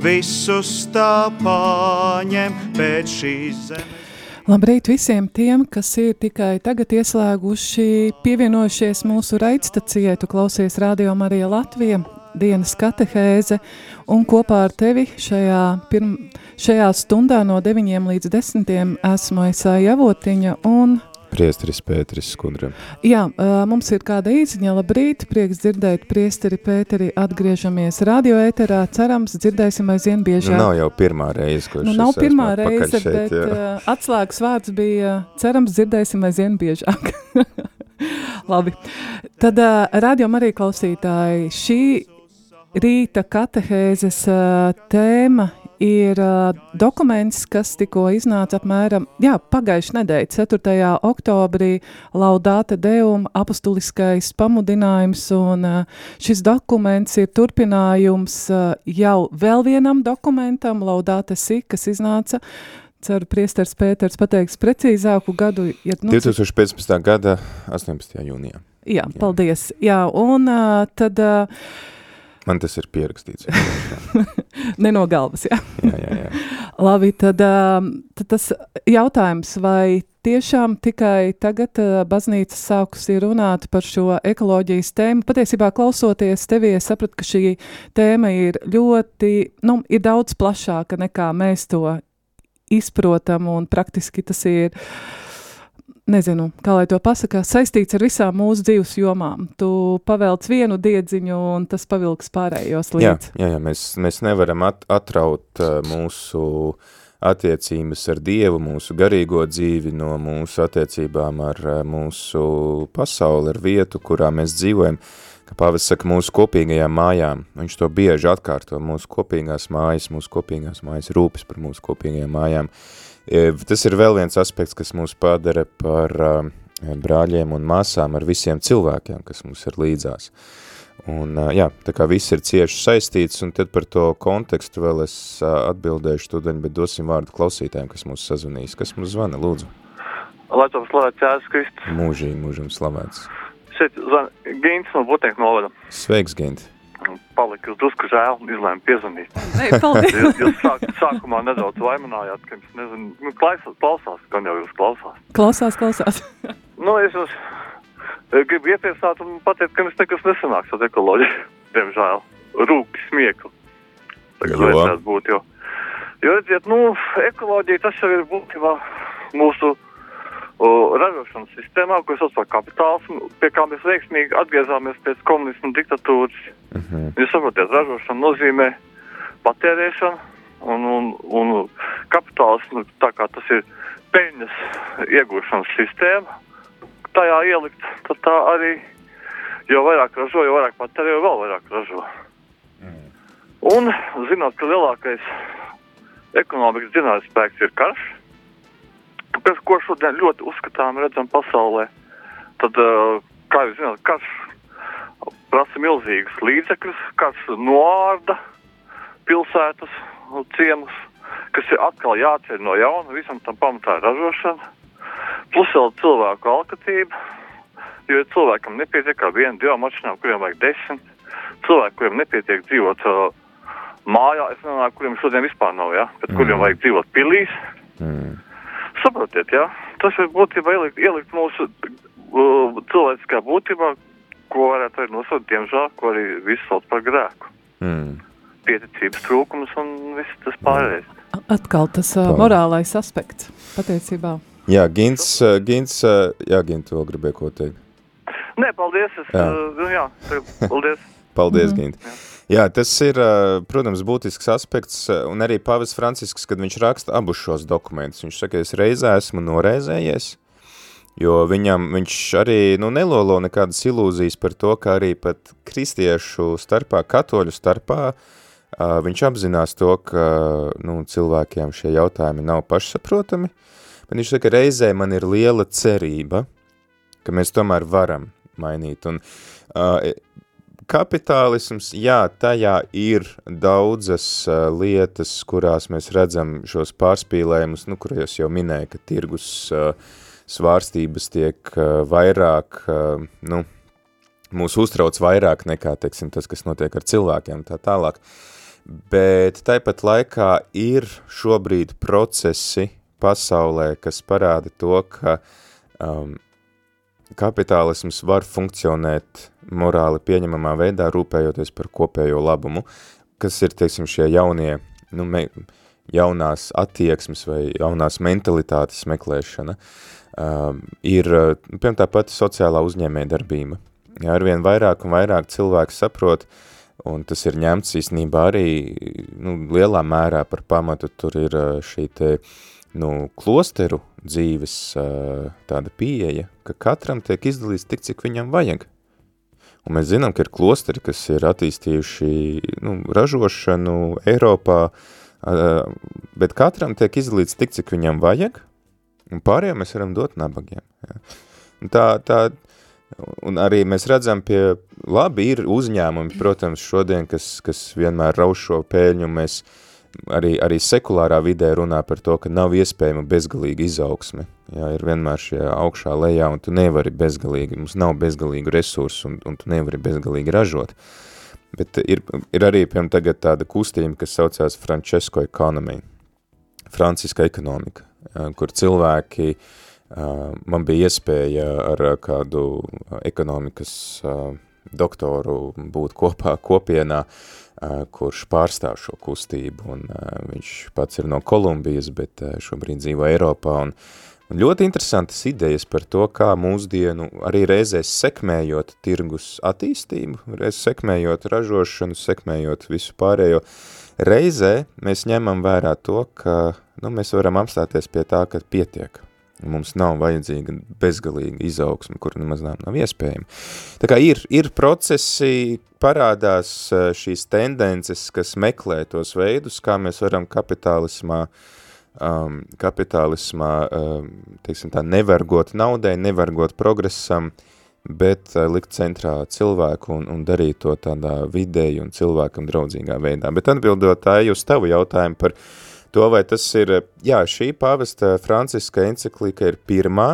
visus tā paņem pēc šīs zemes. Labrīt visiem tiem, kas ir tikai tagad ieslēguši, pievienojušies mūsu raidstacijai. Tu klausies Radio Marija Latvija, dienas katehēze, un kopā ar tevi šajā, pirm, šajā stundā no 9 līdz 10 esmu Aisāja Avotiņa un Priesteris Pēteris Skundrem. Jā, mums ir kāda īziņa, labrīt, prieks dzirdēt priesteri Pēteri, atgriežamies radio ēterā, cerams, dzirdēsim aizvien biežāk. Nu, nav jau pirmā reize, kurš nu, nav pirmā reize, šeit, bet jā. atslēgas vārds bija, cerams, dzirdēsim aizvien biežāk. <laughs> Labi, tad radio arī klausītāji, šī rīta katehēzes tēma ir uh, dokuments, kas tikko iznāca apmēram pagājušā nedēļa, 4. oktobrī, Laudāta Deuma apustuliskais pamudinājums, un uh, šis dokuments ir turpinājums uh, jau vēl vienam dokumentam, Laudāta Si, kas iznāca ceru, priestars Pēters pateiks precīzāku gadu. Ja, nu, 2015. gada 18. jūnijā. Jā, jā. paldies. Jā, un uh, tad... Uh, Man tas ir pierakstīts. <laughs> ne no galvas, jā. jā, jā, jā. Labi, tad, tad tas jautājums, vai tiešām tikai tagad uh, baznīca sākusi runāt par šo ekoloģijas tēmu. Patiesībā klausoties tevī, es sapratu, ka šī tēma ir ļoti, nu, ir daudz plašāka nekā mēs to izprotam un praktiski tas ir nezinu, kā lai to pasakā, saistīts ar visām mūsu dzīves jomām. Tu pavelc vienu diedziņu, un tas pavilks pārējos līdz. Jā, jā, jā mēs, mēs nevaram at, atraut uh, mūsu attiecības ar Dievu, mūsu garīgo dzīvi no mūsu attiecībām ar uh, mūsu pasauli, ar vietu, kurā mēs dzīvojam. Kā pāvis saka, mūsu kopīgajām mājām, viņš to bieži atkārto, mūsu kopīgās mājas, mūsu kopīgās mājas rūpes par mūsu kopīgajām mājām. E, tas ir vēl viens aspekts, kas mūs padara par brāļiem un māsām ar visiem cilvēkiem, kas mums ir līdzās. Un, jā, tā kā viss ir cieši saistīts, un tad par to kontekstu vēl es atbildēšu tūdaļ, bet dosim vārdu klausītājiem, kas mūs sazvanīs. Kas mums zvana, lūdzu? To slavēts Jēzus Kristus. Mūžīgi, mūžam slavēts. Šeit zvana Gints no Butnieku novada. Sveiks, Ginti palika uz drusku žēl un izlēma piezvanīt. Nē, paldies. jūs, jūs sāk, sākumā nedaudz vaimanājāt, ka jums nezinu, nu, klausās, klausās, gan jau jūs klausās. Klausās, klausās. <laughs> nu, es jūs gribu ietiesāt un pateikt, ka jums nekas nesanāks ar ekoloģiju, <laughs> diemžēl. Rūki smiekli. Tagad jo. vajadzētu būt, jo. Jo, redziet, nu, ekoloģija tas jau ir būtībā mūsu ražošanas sistēmā, ko sauc par kapitālismu, pie kā mēs veiksmīgi atgriezāmies pēc komunismu diktatūras. Uh mhm. -huh. Jūs saprotat, ražošana nozīmē patērēšanu, un, un, un kapitālismu, tā kā tas ir peļņas iegūšanas sistēma, tajā ielikt, tad tā arī, jo vairāk ražo, jo vairāk patērē, jo vēl vairāk ražo. -huh. Un, zinot, ka lielākais ekonomikas dzinājums spēks ir karš, pēc ko šodien ļoti uzskatām redzam pasaulē, tad, kā jūs zināt, kas prasa milzīgas līdzekļus, kas noārda pilsētas, ciemus, kas ir atkal jāceļ no jauna, visam tam pamatā ir ražošana, plus vēl cilvēku alkatība, jo ja cilvēkam nepietiek ar vienu, divām mašīnām, kuriem vajag desmit, cilvēku, kuriem nepietiek dzīvot uh, mājā, es nezinu, kuriem šodien vispār nav, ja, bet mm. kuriem vajag dzīvot pilīs, mm. Saprotiet, jā, tas ir būtībā ielikt, ielikt mūsu uh, cilvēciskā būtībā, ko varētu arī nosaukt, diemžēl, ko arī viss sauc par grēku. Mm. Pieticības trūkums un viss tas pārējais. Atkal tas uh, morālais aspekts patiesībā. Jā, Gins, uh, Gins uh, jā, Gins, to gribēju ko teikt. Nē, paldies, es, jā, uh, jā paldies. <laughs> paldies, mm. Gint. Jā, tas ir, protams, būtisks aspekts, un arī Pāvis Francisks, kad viņš raksta abus šos dokumentus, viņš saka, es reizē esmu noreizējies, jo viņam, viņš arī, nu, nelolo nekādas ilūzijas par to, ka arī pat kristiešu starpā, katoļu starpā, viņš apzinās to, ka, nu, cilvēkiem šie jautājumi nav pašsaprotami, bet viņš saka, reizē man ir liela cerība, ka mēs tomēr varam mainīt, un uh, Kapitālisms, jā, tajā ir daudzas uh, lietas, kurās mēs redzam šos pārspīlējumus, nu, kurajos jau minēja, ka tirgus uh, svārstības tiek uh, vairāk, uh, nu, mūs uztrauc vairāk nekā, teiksim, tas, kas notiek ar cilvēkiem tā tālāk. Bet tāpat laikā ir šobrīd procesi pasaulē, kas parāda to, ka um, kapitālisms var funkcionēt morāli pieņemamā veidā, rūpējoties par kopējo labumu, kas ir, teiksim, šie jaunie, nu, me, jaunās attieksmes vai jaunās mentalitātes meklēšana, uh, ir, piemēram, tā pati sociālā uzņēmē darbība. Ja arvien vairāk un vairāk cilvēki saprot, un tas ir ņemts īstenībā arī, nu, lielā mērā par pamatu, tur ir šī te, nu, klosteru dzīves tāda pieeja, ka katram tiek izdalīts tik, cik viņam vajag. Un mēs zinām, ka ir klosteri, kas ir attīstījuši nu, ražošanu Eiropā, bet katram tiek izdalīts tik, cik viņam vajag, un pārējiem mēs varam dot nabagiem. Ja. Tā, tā, un arī mēs redzam pie, labi, ir uzņēmumi, protams, šodien, kas, kas vienmēr rauš šo pēļņu, mēs uh, arī, arī sekulārā vidē runā par to, ka nav iespējama bezgalīga izaugsme. Jā, ir vienmēr šie augšā lejā, un tu nevari bezgalīgi, mums nav bezgalīgu resursu, un, un tu nevari bezgalīgi ražot. Bet ir, ir arī, piemēram, tagad tāda kustība, kas saucās Francesco Economy. franciska ekonomika, kur cilvēki, man bija iespēja ar kādu ekonomikas doktoru būt kopā kopienā, uh, kurš pārstāv šo kustību, un viņš pats ir no Kolumbijas, bet šobrīd dzīvo Eiropā, un Un ļoti interesantas idejas par to, kā mūsdienu arī reizēs sekmējot tirgus attīstību, reiz sekmējot ražošanu, sekmējot visu pārējo, reizē mēs ņemam vērā to, ka nu, mēs varam apstāties pie tā, ka pietiek. Mums nav vajadzīga bezgalīga izaugsme, kur nemaz nav, iespējama. Tā kā ir, ir procesi, parādās šīs tendences, kas meklē tos veidus, kā mēs varam kapitālismā uh, um, kapitālismā, um, teiksim tā, nevargot naudai, nevargot progresam, bet uh, likt centrā cilvēku un, un darīt to tādā vidēji un cilvēkam draudzīgā veidā. Bet atbildot tā uz tavu jautājumu par to, vai tas ir, jā, šī pāvesta Franciska enceklika ir pirmā,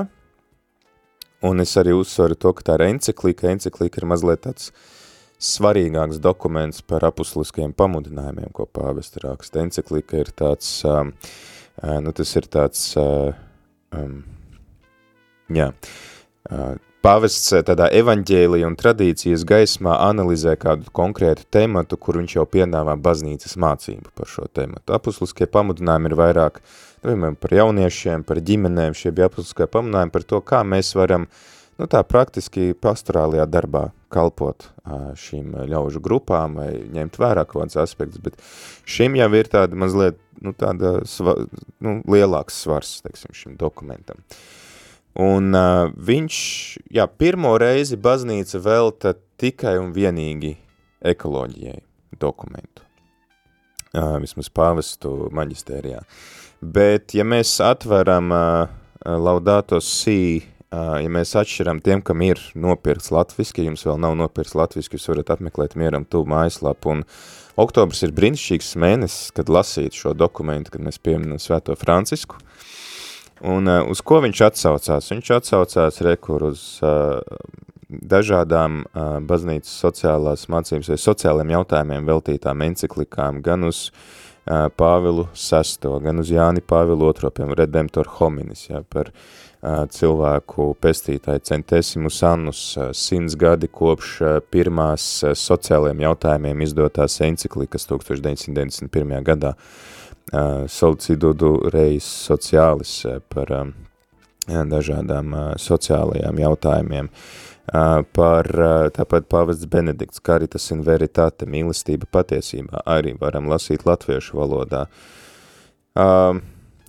un es arī uzsvaru to, ka tā ir enceklika, enceklika ir mazliet tāds svarīgāks dokuments par apustuliskajiem pamudinājumiem, ko pāvesta raksta. Enceklika ir tāds um, uh, nu, tas ir tāds, um, jā, Pāvests tādā evaņģēlija un tradīcijas gaismā analizē kādu konkrētu tematu, kur viņš jau piedāvā baznīcas mācību par šo tematu. Apusliskie pamudinājumi ir vairāk, piemēram, par jauniešiem, par ģimenēm, šie bija apusliskie pamudinājumi par to, kā mēs varam nu, tā praktiski pastorālajā darbā kalpot šīm ļaužu grupām vai ņemt vērā kaut kāds aspekts, bet šim jau ir tāda mazliet nu, tāda sva, nu, lielāks svars, teiksim, šim dokumentam. Un uh, viņš, jā, pirmo reizi baznīca velta tikai un vienīgi ekoloģijai dokumentu. Uh, vismaz pāvestu maģistērijā. Bet, ja mēs atveram uh, Laudato Si, uh, ja mēs atšķiram tiem, kam ir nopirkts latviski, ja jums vēl nav nopirkts latviski, jūs varat apmeklēt mieram tu mājaslapu un uh, Oktobrs ir brīnišķīgs mēnesis, kad lasīt šo dokumentu, kad mēs pieminam Svēto Francisku. Un uh, uz ko viņš atsaucās? Viņš atsaucās rekur uz uh, dažādām uh, baznīcas sociālās mācības vai sociāliem jautājumiem veltītām enciklikām, gan uz uh, Pāvilu VI, gan uz Jāni Pāvilu II, piemēram, Redemptor hominis, ja, par uh, cilvēku pestītāji centesimus annus, simts gadi kopš pirmās sociālajiem jautājumiem izdotās enciklikas 1991. gadā Solicidudu reis sociālis par dažādām sociālajām jautājumiem. Par tāpat pavests Benedikts, Caritas in Veritate, mīlestība patiesībā, arī varam lasīt latviešu valodā.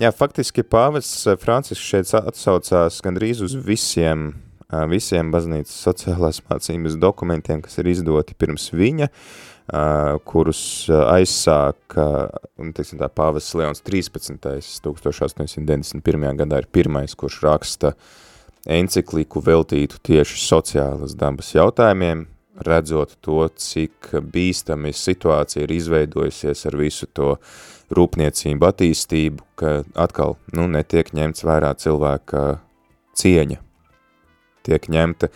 Jā, faktiski pāvests eh, Francisks šeit atsaucās gandrīz uz visiem, eh, visiem baznīcas sociālās mācības dokumentiem, kas ir izdoti pirms viņa, eh, kurus aizsāka, teiksim tā, pāvests Leons 13. 1891. gadā ir pirmais, kurš raksta encikliku veltītu tieši sociālas dabas jautājumiem, redzot to, cik bīstami situācija ir izveidojusies ar visu to rūpniecību, attīstību, ka atkal nu, netiek ņemts vērā cilvēka cieņa. Tiek ņemta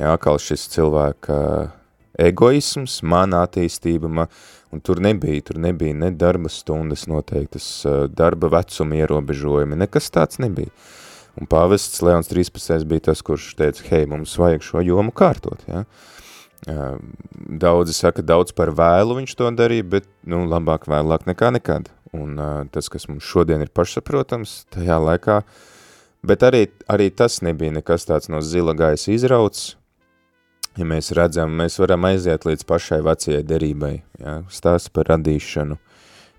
jā, atkal šis cilvēka egoisms, mana attīstība, ma, un tur nebija, tur nebija ne darba stundas noteiktas, darba vecuma ierobežojumi, nekas tāds nebija. Un pāvests Leons 13. bija tas, kurš teica, hei, mums vajag šo jomu kārtot, ja? Daudzi saka, daudz par vēlu viņš to darīja, bet, nu, labāk vēlāk nekā nekad. Un uh, tas, kas mums šodien ir pašsaprotams, tajā laikā, bet arī, arī tas nebija nekas tāds no zila gaisa izrauts. Ja mēs redzam, mēs varam aiziet līdz pašai vecajai derībai, ja? stāst par radīšanu,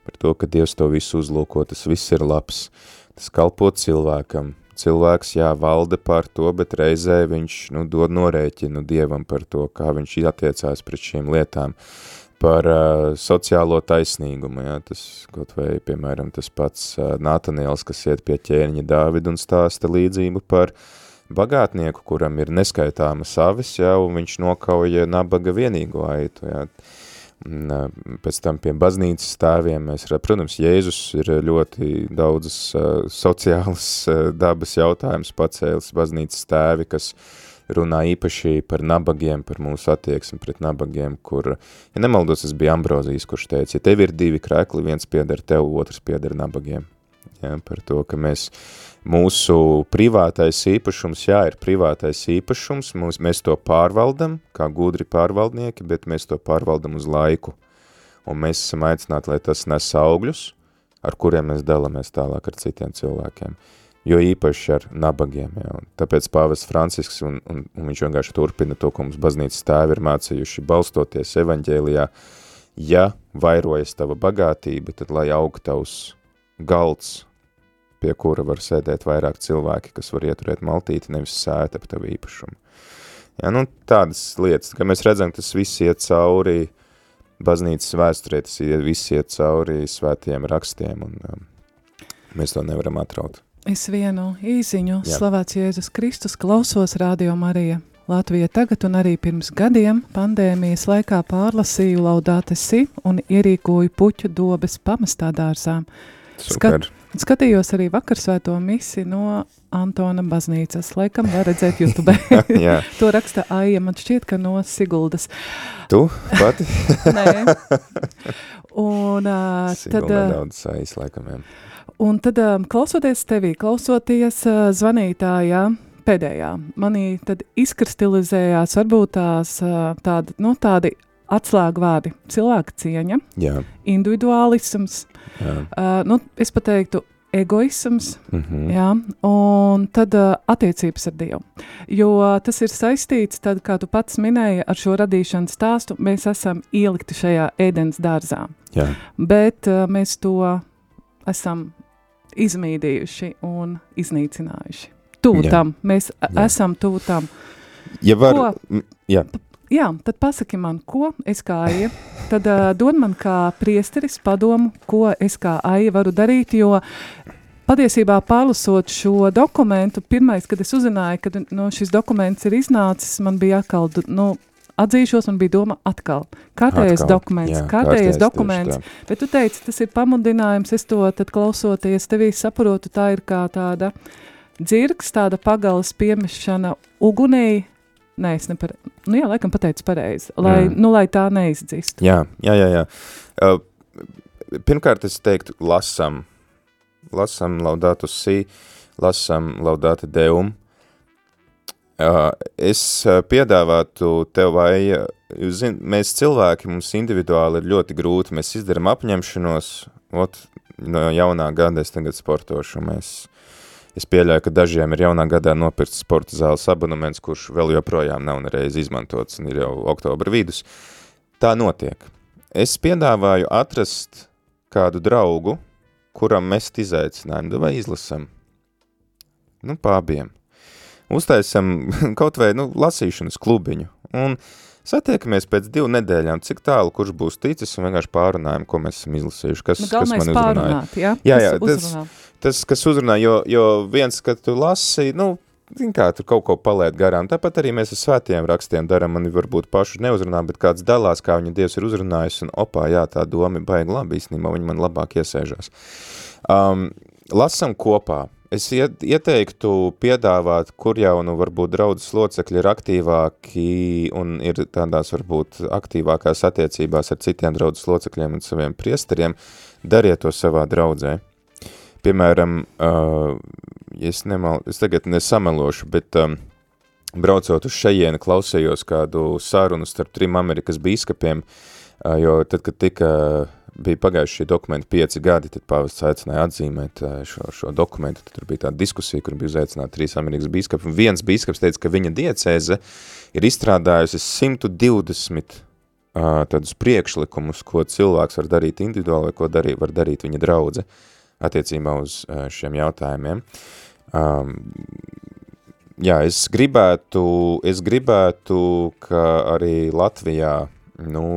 par to, ka Dievs to visu uzlūko, tas viss ir labs, tas kalpo cilvēkam, cilvēks, jā, valda par to, bet reizē viņš, nu, dod norēķinu Dievam par to, kā viņš attiecās pret šīm lietām, par uh, sociālo taisnīgumu, jā, tas, kaut vai, piemēram, tas pats uh, Nātaniels, kas iet pie ķēniņa Dāvidu un stāsta līdzību par bagātnieku, kuram ir neskaitāma savis, jā, un viņš nokauja nabaga vienīgo aitu, jā, uh, Pēc tam pie baznīcas stāviem mēs protams, Jēzus ir ļoti daudzas uh, sociālas uh, dabas jautājums pacēlis baznīcas stāvi, kas runā īpaši par nabagiem, par mūsu attieksmi pret nabagiem, kur, ja nemaldos, tas bija Ambrozijas, kurš teica, ja tev ir divi krēkli, viens pieder tev, otrs pieder nabagiem. Ja, par to, ka mēs, mūsu privātais īpašums, jā, ir privātais īpašums, mūs, mēs to pārvaldam, kā gudri pārvaldnieki, bet mēs to pārvaldam uz laiku. Un mēs esam aicināti, lai tas nes augļus, ar kuriem mēs dalamies tālāk ar citiem cilvēkiem. Jo īpaši ar nabagiem, jā. Un tāpēc pāvests Francisks, un, un, un viņš vienkārši turpina to, ko mums baznīcas tēvi ir mācījuši, balstoties evaņģēlijā, ja vairojas tava bagātība, tad lai aug tavs galds, pie kura var sēdēt vairāk cilvēki, kas var ieturēt maltīti, nevis sēt ap tavu īpašumu. Ja, nu, tādas lietas, ka mēs redzam, tas viss iet cauri baznīcas vēsturē, tas viss iet cauri svētiem rakstiem, un um, mēs to nevaram atraut. Es vienu īziņu, Jā. slavēts Jēzus Kristus, klausos Radio Marija. Latvija tagad un arī pirms gadiem pandēmijas laikā pārlasīju laudāte si un ierīkoju puķu dobes pamestā dārzām. Super. Skat, skatījos arī vakarsvēto misi no Antona baznīcas. Laikam var redzēt YouTube. <laughs> <laughs> to raksta Aija, man šķiet, ka no Siguldas. Tu pati? <laughs> Nē. Un uh, Sigulda tad... daudz Aijas laikam, jā. Un tad um, klausoties tevī, klausoties uh, zvanītājā, pēdējā. Manī tad izkristalizējās varbūt tās tādi, nu, tādi atslēgu vārdi - cilvēka cieņa, Jā. individuālisms, Jā. Uh, nu, es pateiktu, egoisms, mm -hmm. jā, un tad uh, attiecības ar Dievu. Jo tas ir saistīts, tad, kā tu pats minēji, ar šo radīšanas stāstu, mēs esam ielikti šajā ēdienas dārzā. Jā. Bet uh, mēs to esam izmīdījuši un iznīcinājuši tuvu tam, mēs jā. esam tuvu tam. Ja var, ko, jā. Jā, tad pasaki man, ko es kā aija, tad uh, dod man kā priesteris padomu, ko es kā aija varu darīt, jo patiesībā pārlasot šo dokumentu, pirmais, kad es uzzināju, ka no, šis dokuments ir iznācis, man bija atkal, nu, atzīšos, man bija doma atkal. Kārtējais dokuments, jā, kārtējais dokuments, bet tu teici, tas ir pamudinājums, es to tad klausoties tevī saprotu, tā ir kā tāda dzirks, tāda pagalas piemešana ugunī. Nē, es nepareizi. Nu, jā, laikam pateicu pareizi, lai, mm. nu, lai tā neizdzist. Jā, jā, jā. jā. Uh, pirmkārt, es teiktu, lasam. Lasam laudātu si, lasam laudātu deum. Uh, es piedāvātu tev vai, jūs zin, mēs cilvēki, mums individuāli ir ļoti grūti, mēs izdaram apņemšanos, ot, no jaunā gada es tagad sportošu, mēs Es pieļauju, ka dažiem ir jaunā gadā nopirts sporta zāles abonements, kurš vēl joprojām nav nereiz izmantots un ir jau oktobra vidus. Tā notiek. Es piedāvāju atrast kādu draugu, kuram mest izaicinājumu, vai izlasam. Nu, pābiem. Uztaisam <laughs> kaut vai, nu, lasīšanas klubiņu. Un Satiekamies pēc divu nedēļām, cik tālu kurš būs ticis un vienkārši pārunājam, ko mēs esam izlasījuši, kas, nu, kas man uzrunāja. Pārunāt, ja? Jā, jā, tas, tas, kas uzrunā, jo, jo viens, kad tu lasi, nu, kā, tur kaut ko paliet garām. Tāpat arī mēs ar svētiem rakstiem daram, mani varbūt pašu neuzrunā, bet kāds dalās, kā viņa Dievs ir uzrunājis, un opā, jā, tā doma ir baigi labi, īstenībā viņi man labāk iesēžās. Um, lasam kopā, Es ieteiktu piedāvāt, kur jau nu varbūt draudzes locekļi ir aktīvāki un ir tādās varbūt aktīvākās attiecībās ar citiem draudzes locekļiem un saviem priesteriem, dariet to savā draudzē. Piemēram, uh, es, nemal, es tagad nesamelošu, bet um, braucot uz šejienu klausējos kādu sarunu starp trim Amerikas bīskapiem, uh, jo tad, kad tika uh, bija pagājuši šī dokumenta pieci gadi, tad pāvests aicināja atzīmēt šo, šo dokumentu, tad tur bija tāda diskusija, kur bija uzaicināti trīs Amerikas bīskapi, un viens bīskaps teica, ka viņa diecēze ir izstrādājusi 120 uh, tādus priekšlikumus, ko cilvēks var darīt individuāli, vai ko darīt, var darīt viņa draudze attiecībā uz uh, šiem jautājumiem. Um, jā, es gribētu, es gribētu, ka arī Latvijā nu,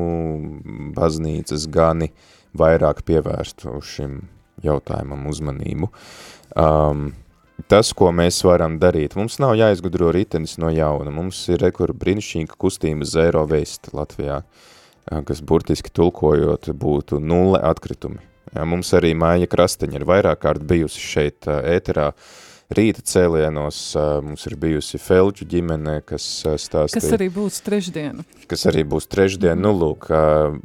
baznīcas gani vairāk pievērstu šim jautājumam uzmanību. Um, tas, ko mēs varam darīt, mums nav jāizgudro ritenis no jauna, mums ir rekur brīnišķīga kustība Zero Waste Latvijā, kas burtiski tulkojot būtu nulle atkritumi. Jā, mums arī Māja Krasteņa ir vairāk kārt bijusi šeit ēterā, rīta cēlienos mums ir bijusi Felģu ģimene, kas stāstīja. Kas arī būs trešdiena. Kas arī būs trešdiena. Mm. Nu, lūk,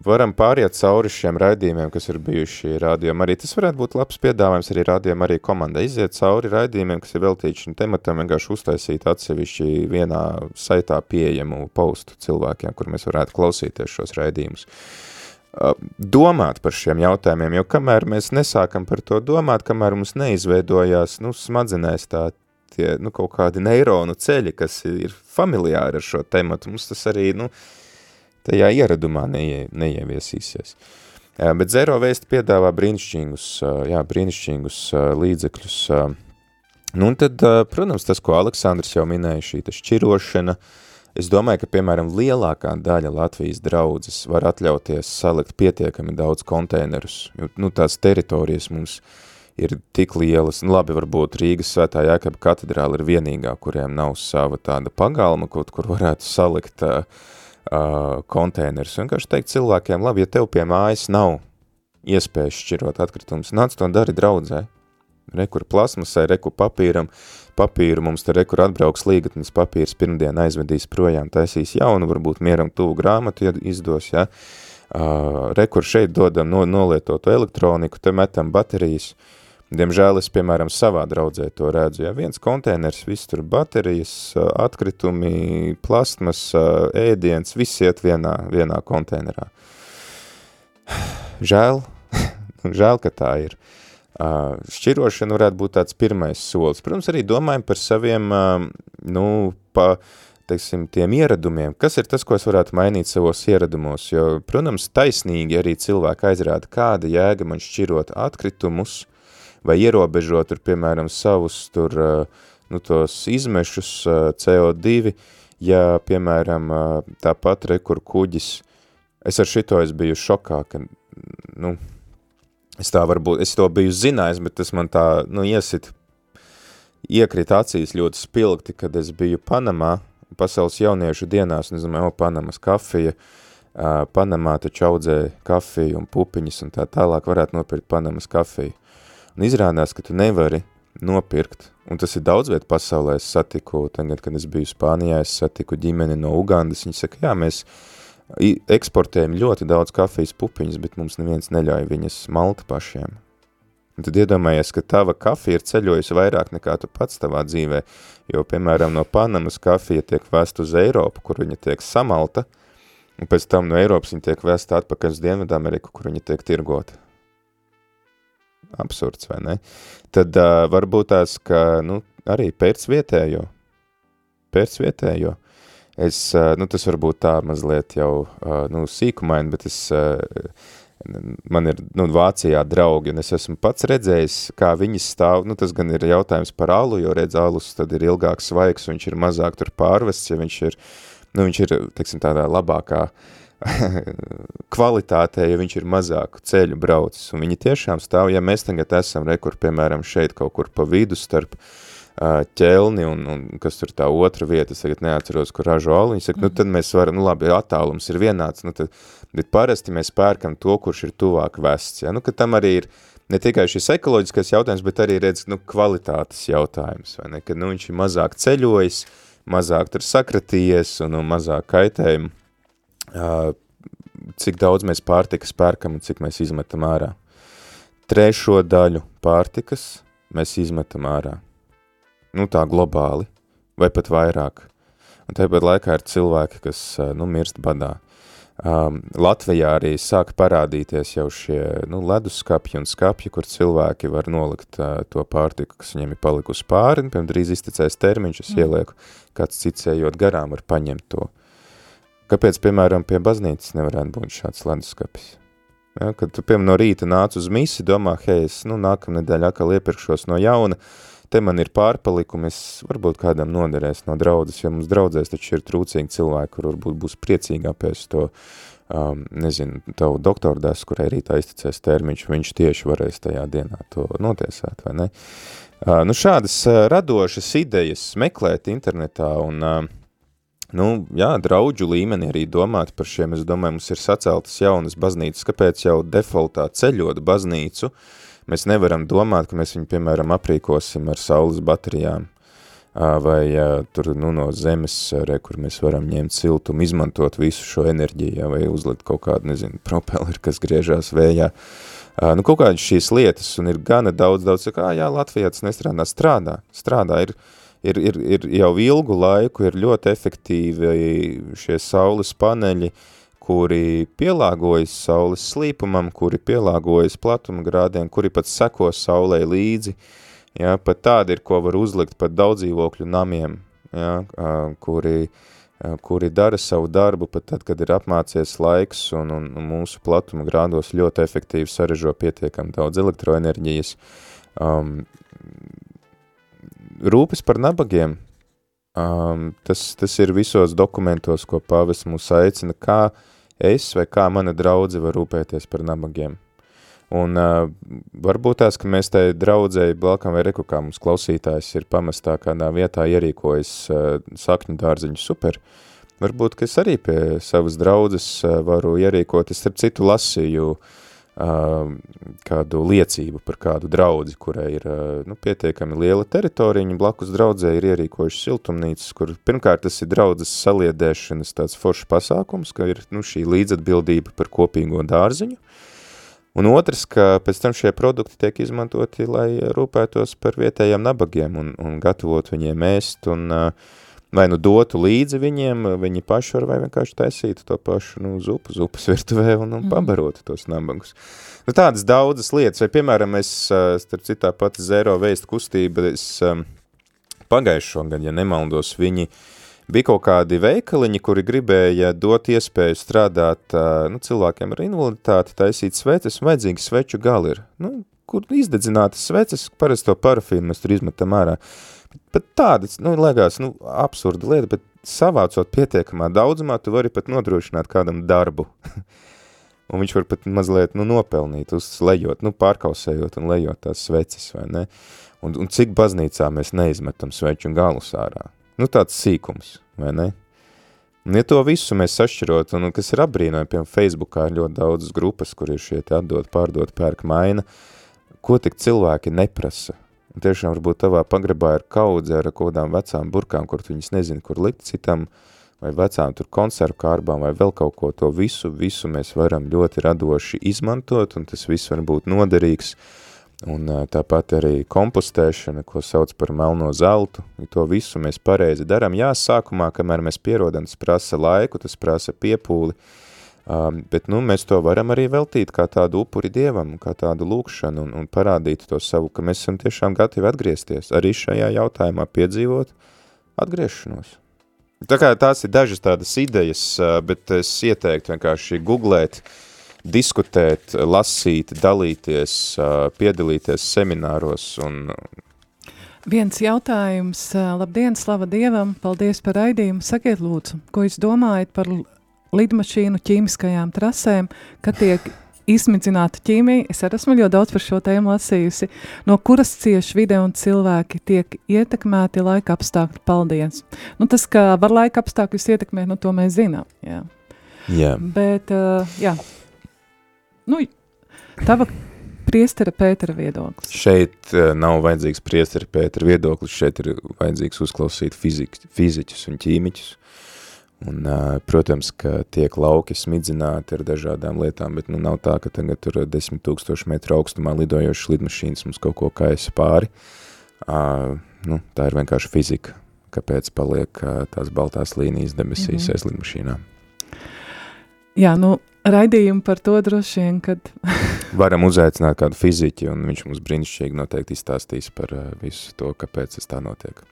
varam pāriet cauri šiem raidījumiem, kas ir bijuši rādījumam arī. Tas varētu būt labs piedāvājums arī rādījumam arī komandai. Iziet cauri raidījumiem, kas ir veltīti šim tematam, vienkārši uztaisīt atsevišķi vienā saitā pieejamu postu cilvēkiem, kur mēs varētu klausīties šos raidījumus domāt par šiem jautājumiem, jo kamēr mēs nesākam par to domāt, kamēr mums neizveidojās, nu, smadzenēs tā tie, nu, kaut kādi neironu ceļi, kas ir familiāri ar šo tematu, mums tas arī, nu, tajā ieradumā neie, neieviesīsies. Jā, bet Zero Waste piedāvā brīnišķīgus, jā, brīnišķīgus līdzekļus. Nu, un tad, protams, tas, ko Aleksandrs jau minēja, šī šķirošana, uh, Es domāju, ka, piemēram, lielākā daļa Latvijas draudzes var atļauties salikt pietiekami daudz konteinerus, jo, nu, tās teritorijas mums ir tik lielas, nu, labi, varbūt Rīgas svētā Jākaba katedrāla ir vienīgā, kuriem nav sava tāda pagalma, kaut kur varētu salikt uh, uh, konteinerus. Vienkārši teikt cilvēkiem, labi, ja tev pie mājas nav iespējas šķirot atkritumus, nāc to dari draudzē. Rekur plasmasai, reku papīram, papīru mums te rekur atbrauks līgatnes papīrs pirmdien aizvedīs projām, taisīs jaunu, varbūt mieram tuvu grāmatu izdos, ja. Uh, rekur šeit dodam no, nolietotu elektroniku, te metam baterijas. Diemžēl es, piemēram, savā draudzē to redzu, ja viens konteiners, viss tur baterijas, atkritumi, plastmas, ēdiens, viss iet vienā, vienā konteinerā. <sighs> Žēl, <laughs> žēl, ka tā ir. Šķirošana varētu būt tāds pirmais solis. Protams, arī domājam par saviem, nu, pa, teiksim, tiem ieradumiem. Kas ir tas, ko es varētu mainīt savos ieradumos? Jo, protams, taisnīgi arī cilvēki aizrāda, kāda jēga man šķirot atkritumus vai ierobežot, tur, piemēram, savus tur, nu, tos izmešus CO2, ja, piemēram, tāpat rekur kuģis, es ar šito es biju šokā, ka, nu, Es tā varbūt, es to biju zinājis, bet tas man tā, nu, iesit, iekrita acīs ļoti spilgti, kad es biju Panamā, pasaules jauniešu dienās, un es domāju, o, Panamas kafija, uh, Panamā taču audzē kafiju un pupiņas un tā tālāk varētu nopirkt Panamas kafiju. Un izrādās, ka tu nevari nopirkt, un tas ir daudz viet pasaulē, es satiku, tagad, kad es biju Spānijā, es satiku ģimeni no Ugandas, viņi saka, jā, mēs, eksportējam ļoti daudz kafijas pupiņas, bet mums neviens neļauj viņas malta pašiem. Un tad iedomājies, ka tava kafija ir ceļojusi vairāk nekā tu pats tavā dzīvē, jo, piemēram, no Panamas kafija tiek vēst uz Eiropu, kur viņa tiek samalta, un pēc tam no Eiropas viņa tiek vēsta atpakaļ uz Dienvidameriku, kur viņa tiek tirgota. Absurds, vai ne? Tad uh, varbūt tās, ka, nu, arī pēc vietējo, pēc vietējo, Es, nu, tas varbūt tā mazliet jau, nu, sīkumaini, bet es, man ir, nu, Vācijā draugi, un es esmu pats redzējis, kā viņi stāv, nu, tas gan ir jautājums par alu, jo redz alus tad ir ilgāk svaigs, viņš ir mazāk tur pārvests, ja viņš ir, nu, viņš ir, teiksim, tādā labākā <laughs> kvalitātē, ja viņš ir mazāku ceļu braucis, un viņi tiešām stāv, ja mēs tagad esam rekur, piemēram, šeit kaut kur pa vidu starp, uh, ķelni un, un kas tur tā otra vieta, es tagad neatceros, kur ražo alu, viņi saka, nu tad mēs varam, nu labi, attālums ir vienāds, nu tad, bet parasti mēs pērkam to, kurš ir tuvāk vests, ja, nu, ka tam arī ir ne tikai šis ekoloģiskais jautājums, bet arī redz, nu, kvalitātes jautājums, vai ne, ka, nu, viņš ir mazāk ceļojis, mazāk tur sakratījies un, un mazāk kaitējumu, uh, cik daudz mēs pārtikas pērkam un cik mēs izmetam ārā. Trešo daļu pārtikas mēs izmetam ārā nu tā globāli, vai pat vairāk. Un tāpat laikā ir cilvēki, kas, nu, mirst badā. Um, Latvijā arī sāk parādīties jau šie, nu, leduskapji un skapji, kur cilvēki var nolikt uh, to pārtiku, kas viņiem ir palikusi pāri, un, piemēram, drīz iztecēs termiņš, es mm. ielieku, kāds cits ejot garām var paņemt to. Kāpēc, piemēram, pie baznīcas nevarētu būt šāds leduskapis? Ja, kad tu, piemēram, no rīta nāc uz misi, domā, hei, es, nu, nākamnedēļ atkal iepirkšos no jauna, te man ir pārpalikumi, es varbūt kādam noderēs no draudzes, jo mums draudzēs taču ir trūcīgi cilvēki, kur varbūt būs priecīgi apies to, um, nezinu, tavu doktoru desu, kurai rītā izticēs termiņš, viņš tieši varēs tajā dienā to notiesāt, vai ne? Uh, nu, šādas uh, radošas idejas meklēt internetā un, uh, nu, jā, draudžu līmeni arī domāt par šiem, es domāju, mums ir saceltas jaunas baznīcas, kāpēc jau defaultā ceļot baznīcu, uh, Mēs nevaram domāt, ka mēs viņu, piemēram, aprīkosim ar saules baterijām, vai tur nu, no zemes, re, kur mēs varam ņemt siltumu, izmantot visu šo enerģiju, vai uzlikt kaut kādu, nezinu, propeleri, kas griežās vējā. Nu, kaut kādas šīs lietas, un ir gana daudz, daudz, kā, jā, Latvijā tas nestrādā, strādā, strādā, ir, ir, ir, ir jau ilgu laiku, ir ļoti efektīvi šie saules paneļi, kuri pielāgojas saules slīpumam, kuri pielāgojas platuma grādiem, kuri pat seko saulē līdzi, uh, Ja, pat tādi ir, ko var uzlikt pat daudzdzīvokļu namiem, ja, kuri, kuri dara savu darbu pat tad, kad ir apmācies laiks un, un, mūsu platuma grādos ļoti efektīvi sarežo pietiekam daudz elektroenerģijas. Um, rūpes par nabagiem, um, tas, tas ir visos dokumentos, ko pāvis mūs aicina, kā es vai kā mana draudze var rūpēties par nabagiem. Un uh, varbūt tās, ka mēs te draudzēji Balkam vai Reku, kā mums klausītājs ir pamestā kādā vietā ierīkojas uh, sakņu dārziņu super, varbūt, ka es arī pie savas draudzes uh, varu ierīkot, es starp citu lasīju uh, kādu liecību par kādu draudzi, kurai ir uh, nu, pietiekami liela teritorija, viņa blakus draudzē ir ierīkojuši siltumnīcas, kur pirmkārt tas ir draudzes saliedēšanas tāds foršs pasākums, ka ir nu, šī līdzatbildība par kopīgo dārziņu, Un otrs, ka pēc tam šie produkti tiek izmantoti, lai rūpētos par vietējiem nabagiem un, un gatavot viņiem ēst un vai nu dotu līdzi viņiem, viņi paši var vai vienkārši taisītu to pašu nu, zupu, zupas <laughs> virtuvē un, un mhm. pabarotu tos nabagus. Nu, tādas daudzas lietas, vai piemēram es, starp citā pati Zero Waste kustība, es pagājušo gadu, ja nemaldos, viņi uh, bija kaut kādi veikaliņi, kuri gribēja dot iespēju strādāt nu, cilvēkiem ar invaliditāti, taisīt sveces, un vajadzīgi sveču gali ir. Nu, kur izdedzinātas sveces, parasti to parafīnu mēs tur izmetam ārā. Pat tādas, nu, liekas, nu, absurda lieta, bet savācot pietiekamā daudzumā, tu vari pat nodrošināt kādam darbu. <laughs> un viņš var pat mazliet, nu, nopelnīt, uzlejot, nu, pārkausējot un lejot tās sveces, vai ne? Un, un cik baznīcā mēs neizmetam sveču galus ārā. Nu, tāds sīkums, vai ne? Un, ja to visu mēs sašķirot, un, kas ir apbrīnojami, piemēram, Facebookā ir ļoti daudzas grupas, kur ir šie atdot, pārdot, pērk maina, ko tik cilvēki neprasa. Un tiešām varbūt tavā pagrabā ir kaudze ar kodām vecām burkām, kur viņas nezini, kur likt citam, vai vecām tur konservu kārbām, vai vēl kaut ko, to visu, visu mēs varam ļoti radoši izmantot, un tas viss var būt noderīgs, uh, Un tāpat arī kompostēšana, ko sauc par melno zeltu, to visu mēs pareizi darām. Jā, sākumā, kamēr mēs pierodam, tas prasa laiku, tas prasa piepūli, um, bet nu, mēs to varam arī veltīt kā tādu upuri dievam, kā tādu lūkšanu un, un parādīt to savu, ka mēs esam tiešām gatavi atgriezties, arī šajā jautājumā piedzīvot atgriešanos. Tā kā tās ir dažas tādas idejas, bet es ieteiktu vienkārši googlēt, uh, diskutēt, lasīt, dalīties, piedalīties semināros un Viens jautājums. Labdien, slava Dievam, paldies par raidījumu. Sakiet lūdzu, ko jūs domājat par lidmašīnu ķīmiskajām trasēm, kad tiek izsmidzināta ķīmija? Es arī esmu ļoti daudz par šo tēmu lasījusi. No kuras cieši vide un cilvēki tiek ietekmēti laika apstākļi? Paldies! Nu, tas, ka var laika apstākļus ietekmēt, nu, to mēs zinām. Jā. Jā. Bet, uh, jā. Nu, tava priestera Pētera viedoklis. Šeit uh, nav vajadzīgs priestera Pētera viedoklis, šeit ir vajadzīgs uzklausīt fizik, fiziķus un ķīmiķus. Un, protams, ka tiek lauki smidzināti ar dažādām lietām, bet nu, nav tā, ka tagad tur desmit tūkstoši metru augstumā lidojošas lidmašīnas mums kaut ko kaisa pāri. Uh, nu, tā ir vienkārši fizika, kāpēc paliek uh, tās baltās līnijas debesīs mm -hmm. aiz lidmašīnām. Jā, nu, raidījumu par to droši vien, kad... <laughs> Varam uzaicināt kādu fiziķi, un viņš mums brīnišķīgi noteikti izstāstīs par uh, visu to, kāpēc tas tā notiek.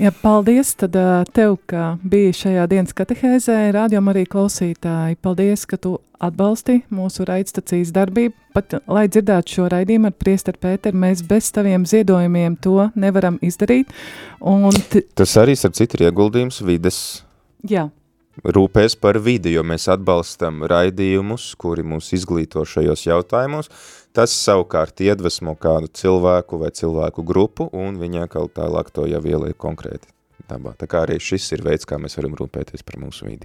Jā, paldies tad uh, tev, ka biji šajā dienas katehēzē, rādījum arī klausītāji. Paldies, ka tu atbalsti mūsu raidstacijas darbību. Pat, lai dzirdētu šo raidījumu ar priesteru Pēteru, mēs bez taviem ziedojumiem to nevaram izdarīt. Un tas arī, starp citu, ir ieguldījums vides Jā, rūpēs par vidi, jo mēs atbalstam raidījumus, kuri mūs izglīto šajos jautājumos. Tas savukārt iedvesmo kādu cilvēku vai cilvēku grupu, un viņa kaut tālāk to jau ieliek konkrēti dabā. Tā kā arī šis ir veids, kā mēs varam rūpēties par mūsu vidi.